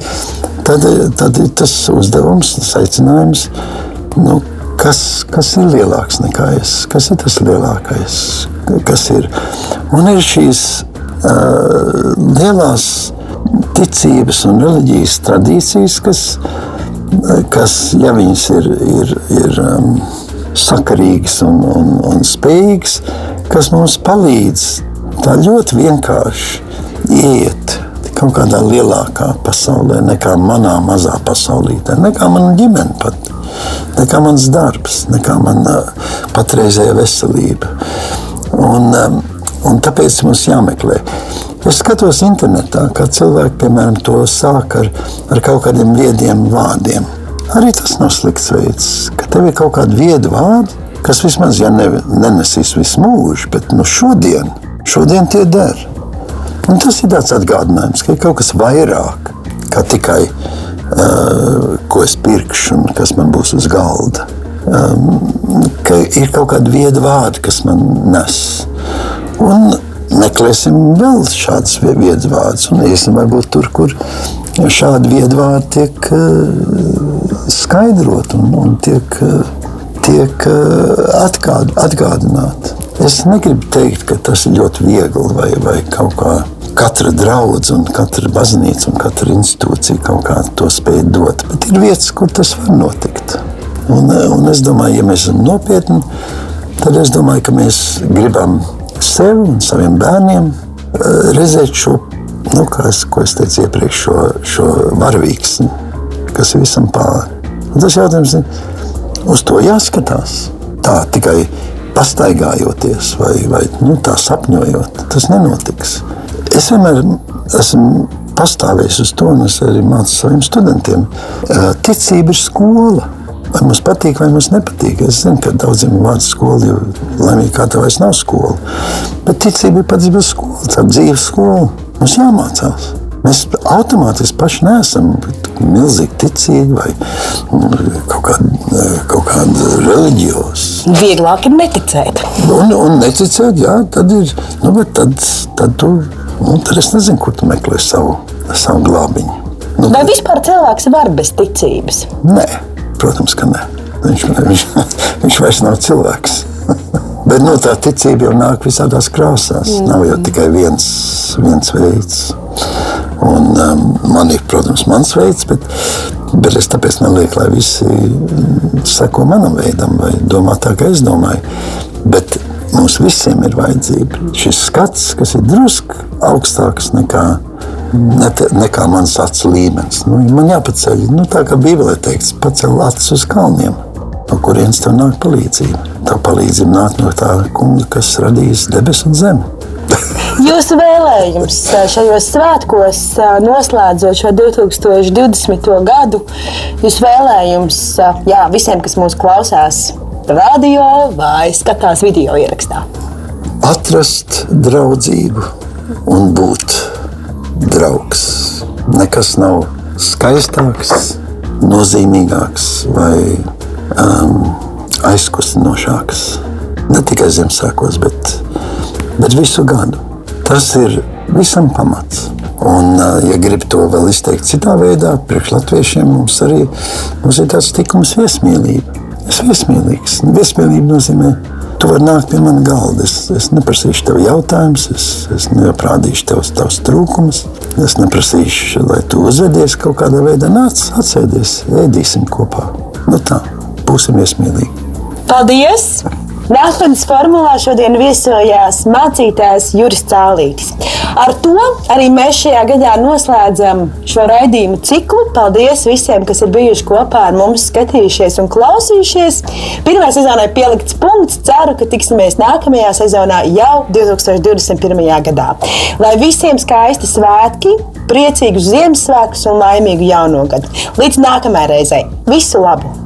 tad, tad ir tas uzdevums, tas aicinājums. Nu, kas, kas ir lielāks nekā es? Kas ir tas lielākais? kas ir. Un ir šīs uh, lielās ticības un reliģijas tradīcijas, kas, kas ja viņas ir, ir, ir um, sakarīgas un, un, un spējīgas, kas mums palīdz tā ļoti vienkārši iet kaut kādā lielākā pasaulē, nekā manā mazā pasaulītē, nekā mana ģimene pat, nekā mans darbs, nekā mana patreizējā veselība. Un, um, un tāpēc mums jāmeklē. Es skatos internetā, kā cilvēki piemēram, to sāk ar, ar kaut kādiem viediem vārdiem. Arī tas nav slikts veids, ka tev ir kaut kādi viedi vārdi, kas vismaz ja ne, nenesīs visu mūžu, bet nu, šodien, šodien tie der. Un tas ir tāds atgādinājums, ka ir kaut kas vairāk kā tikai uh, ko es pirkšu un kas man būs uz galda um, ka ir kaut kāda vieda vārda, kas man nes. Un meklēsim vēl šādus viedas vārdus, un iesim varbūt tur, kur šādi viedu vārdi tiek uh, skaidrot un, un tiek, uh, tiek uh, atgād, atgādināti. Es negribu teikt, ka tas ir ļoti viegli vai, vai kaut kā katra draudzene, katra baznīca un katra institūcija kaut kā to spēj dot. Bet ir vietas, kur tas var notikt. Un, un es domāju, ja mēs esam nopietni, tad es domāju, ka mēs gribam sev un saviem bērniem eh, redzēt šo, nu, es, ko es teicu iepriekš, šo, šo varavīksni, kas ir visam pāri. Un tas jautājums ir, uz to jāskatās. Tā tikai pastaigājoties vai, vai nu, tā sapņojot, tas nenotiks. Es vienmēr esmu pastāvējis uz to, un es arī mācu saviem studentiem. Ticība ir skola. Vai mums patīk, vai mums nepatīk. Es zinu, ka daudziem ir vārds skola, jo laimīgi kā tā vairs nav skola. Bet ticība ir pats bez skolas, tā dzīves skola. Mums jāmācās. Mēs automātiski paši neesam milzīgi ticīgi vai kaut kāda, kaut kāda reliģiosa. Vieglāk ir neticēt. Un, un neticēt, jā, tad ir. Nu, tad, tad, tu, nu, tad es nezinu, kur tu meklē savu, savu glābiņu. Nu, vai vispār cilvēks var bez ticības? Nē. Protams, ka nē. Viņš, viņš, viņš vairs nav cilvēks. Bet nu, tā ticība jau nāk visādās krāsās. Mm. Nav jau tikai viens, viens veids. Un, um, man ir, protams, mans veids, bet, Bet es tāpēc nelieku, lai visi seko manam veidam vai domā tā, kā es domāju. Bet mums visiem ir vajadzība šis skats, kas ir drusku augstāks nekā, ne, nekā mans acu līmenis. Nu, man jāpaceļ, nu, tā kā Bībelē teikts, pacel acis uz kalniem. No kurienes tev nāk palīdzība? Tā palīdzība nāk no tā kunga, kas radījis debesis un zemi. Jūsu vēlējums šajos svētkos, noslēdzot šo 2020. gadu, jūsu vēlējums jā, visiem, kas mūs klausās radio vai skatās video ierakstā? Atrast draudzību un būt draugs. Nekas nav skaistāks, nozīmīgāks vai um, aizkustinošāks. Ne tikai Ziemassvētkos, bet, bet visu gadu. Tas ir visam pamats. Un, ja grib to vēl izteikt citā veidā, priekš latviešiem mums arī mums ir tāds tikums viesmīlība. Es esmu viesmīlīgs. Viesmīlība nozīmē, tu vari nākt pie manas galda. Es, es neprasīšu tev jautājumus, es, es neprādīšu tev tavus trūkumus. Es neprasīšu, lai tu uzvedies kaut kādā veidā. Nāc, atsēdies, ēdīsim kopā. Nu tā, būsim viesmīlīgi. Paldies! Nākotnes formulā šodien viesojās mācītājs Juris Cālītis. Ar to arī mēs šajā gadā noslēdzam šo raidījumu ciklu. Paldies visiem, kas ir bijuši kopā ar mums, skatījušies un klausījušies. Pirmā sezonā ir pielikts punkts. Ceru, ka tiksimies nākamajā sezonā jau 2021. gadā. Lai visiem skaisti svētki, priecīgus Ziemassvētkus un laimīgu jauno gadu. Līdz nākamajai reizei. Visu labu!